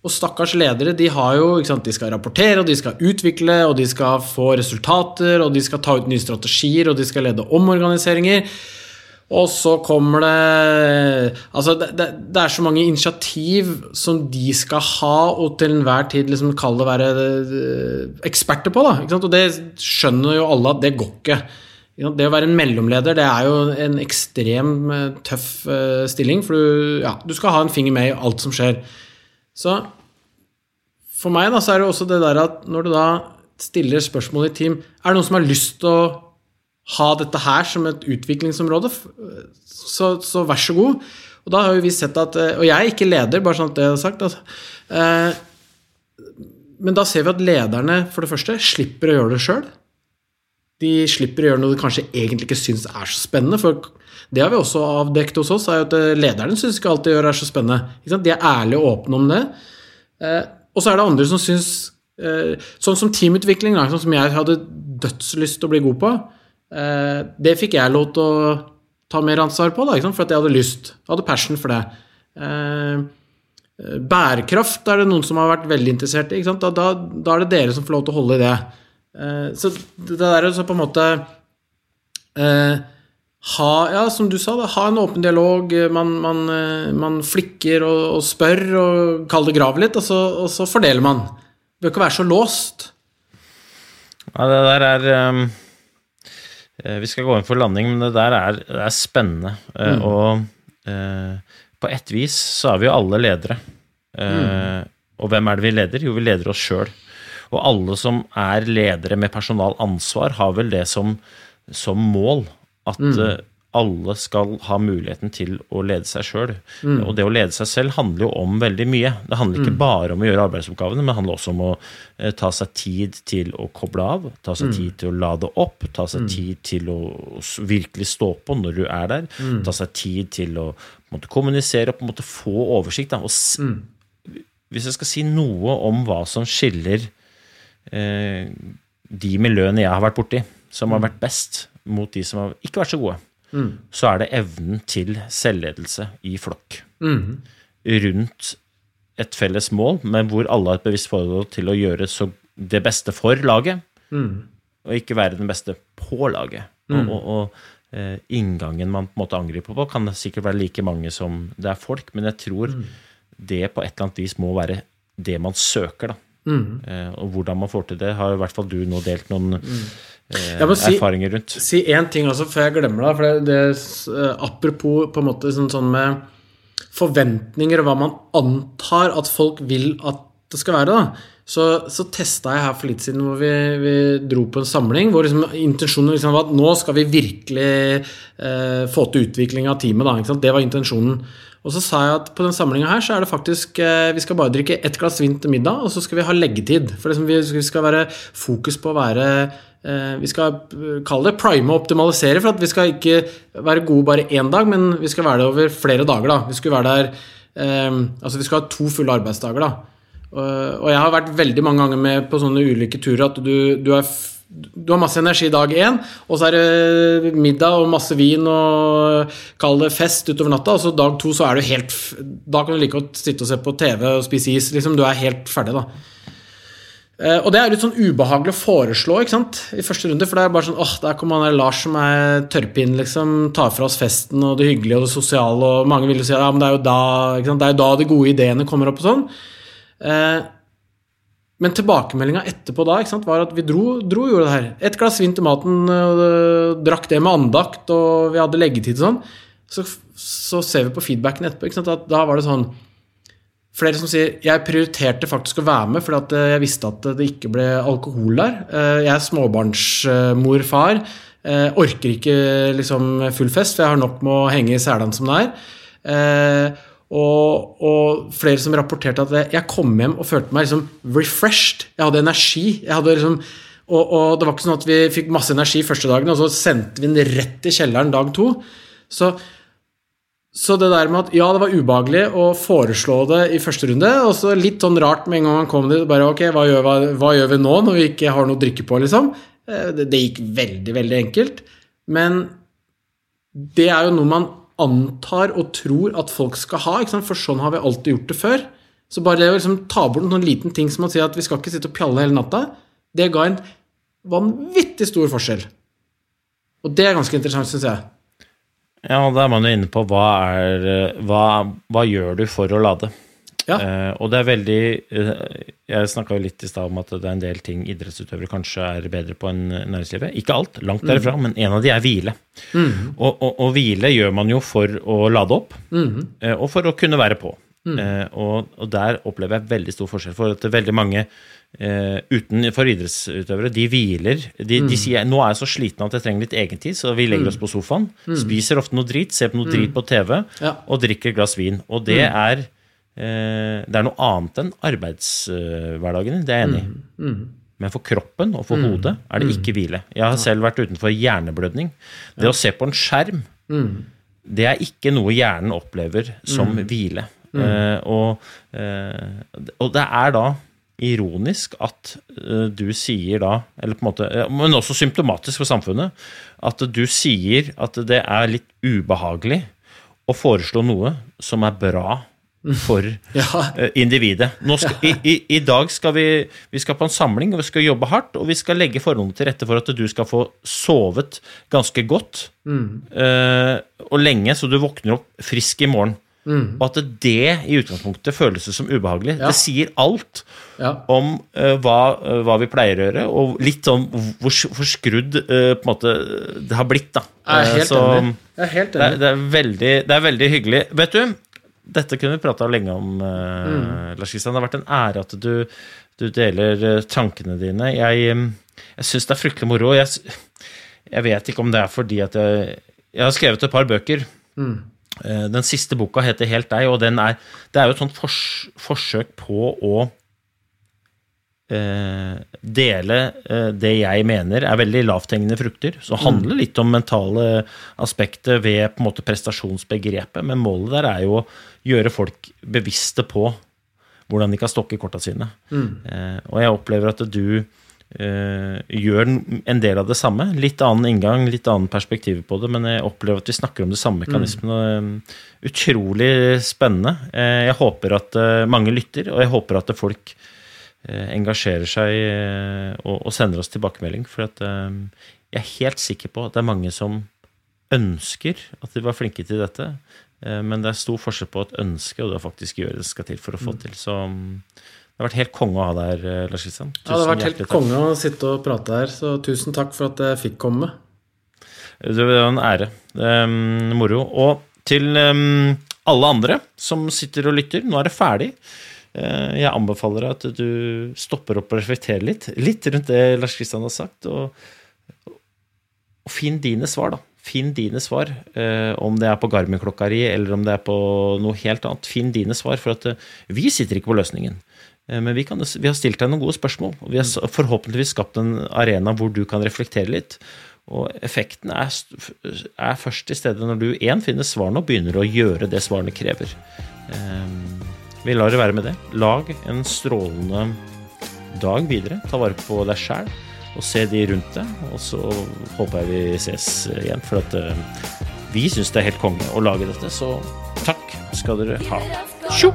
Og stakkars ledere de har jo, sant, de skal rapportere, og de skal utvikle, og de skal få resultater, og de skal ta ut nye strategier, og de skal lede omorganiseringer. Og så kommer det Altså, det, det, det er så mange initiativ som de skal ha, og til enhver tid liksom kalle det være eh, eksperter på, da. Og det skjønner jo alle at det går. Ikke? Det å være en mellomleder, det er jo en ekstrem eh, tøff eh, stilling, for du, ja, du skal ha en finger med i alt som skjer. Så for meg da, så er det også det der at når du da stiller spørsmål i team Er det noen som har lyst til å ha dette her som et utviklingsområde, så, så vær så god. Og da har jo vi sett at eh, Og jeg er ikke leder, bare sånn at det er sagt. Altså. Eh, men da ser vi at lederne for det første slipper å gjøre det sjøl. De slipper å gjøre noe de kanskje egentlig ikke syns er så spennende. For det har vi også avdekket hos oss, er at eh, lederne syns ikke alltid gjør det er så spennende. De er ærlige og åpne om det. Eh, og så er det andre som syns eh, Sånn som teamutvikling, som jeg hadde dødslyst til å bli god på. Det fikk jeg lov til å ta mer ansvar på, da, for at jeg hadde lyst. Jeg hadde passion for det. Bærekraft er det noen som har vært veldig interessert i. Da, da, da er det dere som får lov til å holde i det. Så det der er så på en måte ha, ja, som du sa, da, ha en åpen dialog. Man, man, eh, man flikker og, og spør og kaller det grav litt, og så, og så fordeler man. Det bør ikke være så låst. Ja, det der er eh, Vi skal gå inn for landing, men det der er, det er spennende. Eh, Og uh, på ett vis så er vi jo alle ledere. Eh, Og hvem er det vi leder? Jo, vi leder oss sjøl. Og alle som er ledere med personalansvar, har vel det som, som mål at mm. alle skal ha muligheten til å lede seg sjøl. Og det å lede seg selv handler jo om veldig mye. Det handler ikke bare om å gjøre arbeidsoppgavene, men det handler også om å eh, ta seg tid til å koble av, ta seg tid til å lade opp, ta seg tid til å virkelig stå på når du er der, ta seg tid til å måte, kommunisere og på en måte få oversikt. Da, og Hvis jeg skal si noe om hva som skiller eh, de miljøene jeg har vært borti, som har vært best, mot de som har ikke vært så gode, så er det evnen til selvledelse i flokk. Rundt et felles mål, men hvor alle har et bevisst forhold til å gjøre så det beste for laget, og ikke være den beste på laget. Og, og, og eh, inngangen man på en måte angriper på, kan sikkert være like mange som det er folk, men jeg tror det på et eller annet vis må være det man søker, da. Eh, og hvordan man får til det, har i hvert fall du nå delt noen må si- erfaringer rundt. Si én ting også før jeg glemmer det. For det, det eh, Apropos på en måte sånn, sånn med forventninger og hva man antar at folk vil at det skal være. da så, så testa jeg her for litt siden hvor vi, vi dro på en samling hvor liksom intensjonen liksom var at nå skal vi virkelig eh, få til utvikling av teamet. Da? Det var intensjonen. Og så sa jeg at på den samlinga her så er det faktisk eh, Vi skal bare drikke ett glass vin til middag, og så skal vi ha leggetid. For liksom vi, skal være fokus på å være eh, Vi skal eh, kalle det prime og optimalisere, for at vi skal ikke være gode bare én dag, men vi skal være det over flere dager. da. Vi skal der um, Altså vi skal ha to fulle arbeidsdager, da. Og jeg har vært veldig mange ganger med på sånne ulike turer at du, du, er, du har masse energi dag én, og så er det middag og masse vin og kall det fest utover natta, og så dag to så er du helt Da kan du like godt sitte og se på TV og spise is. liksom, Du er helt ferdig, da. Eh, Og det er litt sånn ubehagelig å foreslå ikke sant? i første runde. For det er bare sånn åh, der kommer han der Lars som er tørrpinn, liksom. Tar fra oss festen og det hyggelige og det sosiale, og mange vil jo si ja, men det er jo da ikke sant? Det er jo da de gode ideene kommer opp og sånn. Eh, men tilbakemeldinga etterpå da ikke sant, var at vi dro, dro gjorde det her. Et glass vin til maten, og drakk det med andakt, og vi hadde leggetid og sånn. Så, så ser vi på feedbacken etterpå ikke sant, at da var det sånn Flere som sier jeg prioriterte faktisk å være med fordi eh, jeg visste at det ikke ble alkohol der. Eh, Jeg er småbarnsmor-far. eh, Orker ikke liksom full fest, for jeg har nok med å henge i selene som det er. Og, og flere som rapporterte at jeg kom hjem og følte meg liksom refreshed. Jeg hadde energi. Jeg hadde liksom, og, og det var ikke sånn at vi fikk masse energi første dagen, og så sendte vi den rett i kjelleren dag to. Så, så det der med at ja, det var ubehagelig å foreslå det i første runde, og så litt sånn rart med en gang han kom dit, bare ok, hva gjør, hva, hva gjør vi nå når vi ikke har noe å drikke på, liksom? Eh, Det, det gikk veldig, veldig enkelt. Men det er jo noe man antar og tror at folk skal ha, for sånn har vi alltid gjort det før. Så bare det å liksom ta bort en sånn liten ting som å si at vi skal ikke sitte og pjalle hele natta, det ga en vanvittig stor forskjell. Og det er ganske interessant, syns jeg. Ja, da er man jo inne på hva er eh, Hva, hva gjør du for å lade? Ja. Uh, og det er veldig uh, Jeg snakka jo litt i stad om at det er en del ting idrettsutøvere kanskje er bedre på enn næringslivet. Ikke alt, langt derifra, men en av de er hvile. Og, og, og hvile gjør man jo for å lade opp, eh, og for å kunne være på. Eh, og, og der opplever jeg veldig stor forskjell. For at det veldig mange eh, utenfor idrettsutøvere, de hviler. De, de sier 'nå er jeg så sliten at jeg trenger litt egentid', så vi legger oss på sofaen. Spiser ofte noe drit, ser på noe drit på TV, Ja. og drikker et glass vin. Og det er uh, det er noe annet enn arbeidshverdagen din, det er jeg enig i. Men for kroppen og for hodet er det ikke hvile. Jeg har selv vært utenfor hjerneblødning. Det å se på en skjerm, det er ikke noe hjernen opplever som hvile. Uh, og, og det er da ironisk at eh, du sier da, eller på en måte, men også symptomatisk for samfunnet, at du sier at det er litt ubehagelig å foreslå noe som er bra for Ja. eh, individet. Skal, i, i, I dag skal vi, vi skal på en samling, og vi skal jobbe hardt, og vi skal legge forholdene til rette for at du skal få sovet ganske godt eh, og lenge, så du våkner opp frisk i morgen. Og at det i utgangspunktet føles som ubehagelig. Ja. Det sier alt Ja. om uh, hva, uh, hva vi pleier å gjøre, og litt sånn hvor forskrudd uh, på en måte det har blitt. da. Jeg er Eh, helt så enig. Er helt Det, er, det, er veldig, det er veldig hyggelig. Vet du, dette kunne vi prata lenge om, eh, Mm. Lars Kristian. Det har vært en ære at du, du deler eh, tankene dine. Jeg, eh, jeg syns det er fryktelig moro. Jeg, jeg vet ikke om det er fordi at jeg Jeg har skrevet et par bøker. Mm. Eh, Den siste boka heter Helt deg, og den er, det er jo et sånt fors, forsøk på å eh, dele eh, det jeg mener er veldig lavthengende frukter. Så handler litt om mentale aspekter ved på en måte prestasjonsbegrepet, men målet der er jo å gjøre folk bevisste på hvordan de kan stokke korta sine. Eh, og jeg opplever at du gjør en del av det samme. Litt annen inngang, litt annen perspektiv på det, men jeg opplever at vi snakker om de samme mekanismene. Mm. Utrolig spennende. Eh, jeg håper at eh, mange lytter, og jeg håper at folk eh, engasjerer seg eh, og, sender oss tilbakemelding. For at, eh, jeg er helt sikker på at det er mange som ønsker at de var flinke til dette. eh, Men det er stor forskjell på et ønske og det å faktisk gjøre det som skal til for å få til. Så mm, det har vært helt konge å ha deg her, eh, Lars Kristian. Ja, det har vært helt konge å sitte og prate her, så tusen takk for at jeg fikk komme. Det var en ære. Um, moro. Og til um, alle andre som sitter og lytter, nå er det ferdig. Uh, jeg anbefaler at du stopper opp og reflekterer litt. Litt rundt det Lars Kristian har sagt. Og, og finn dine svar, da. Finn dine svar. eh, om det er på Garmin-klokka di, eller om det er på noe helt annet. Finn dine svar, for at eh, vi sitter ikke på løsningen. Eh, Men vi, kan, vi har stilt deg noen gode spørsmål, og vi har forhåpentligvis skapt en arena hvor du kan reflektere litt. Og effekten er, er først til stede når du én finner svarene og begynner å gjøre det svarene krever. Ehm, Vi lar det være med det. Lag en strålende dag videre. Ta vare på deg sjæl og se de rundt deg. Og så håper jeg vi ses igjen, for at eh, vi syns det er helt konge å lage dette. Så takk skal dere ha. Tjo!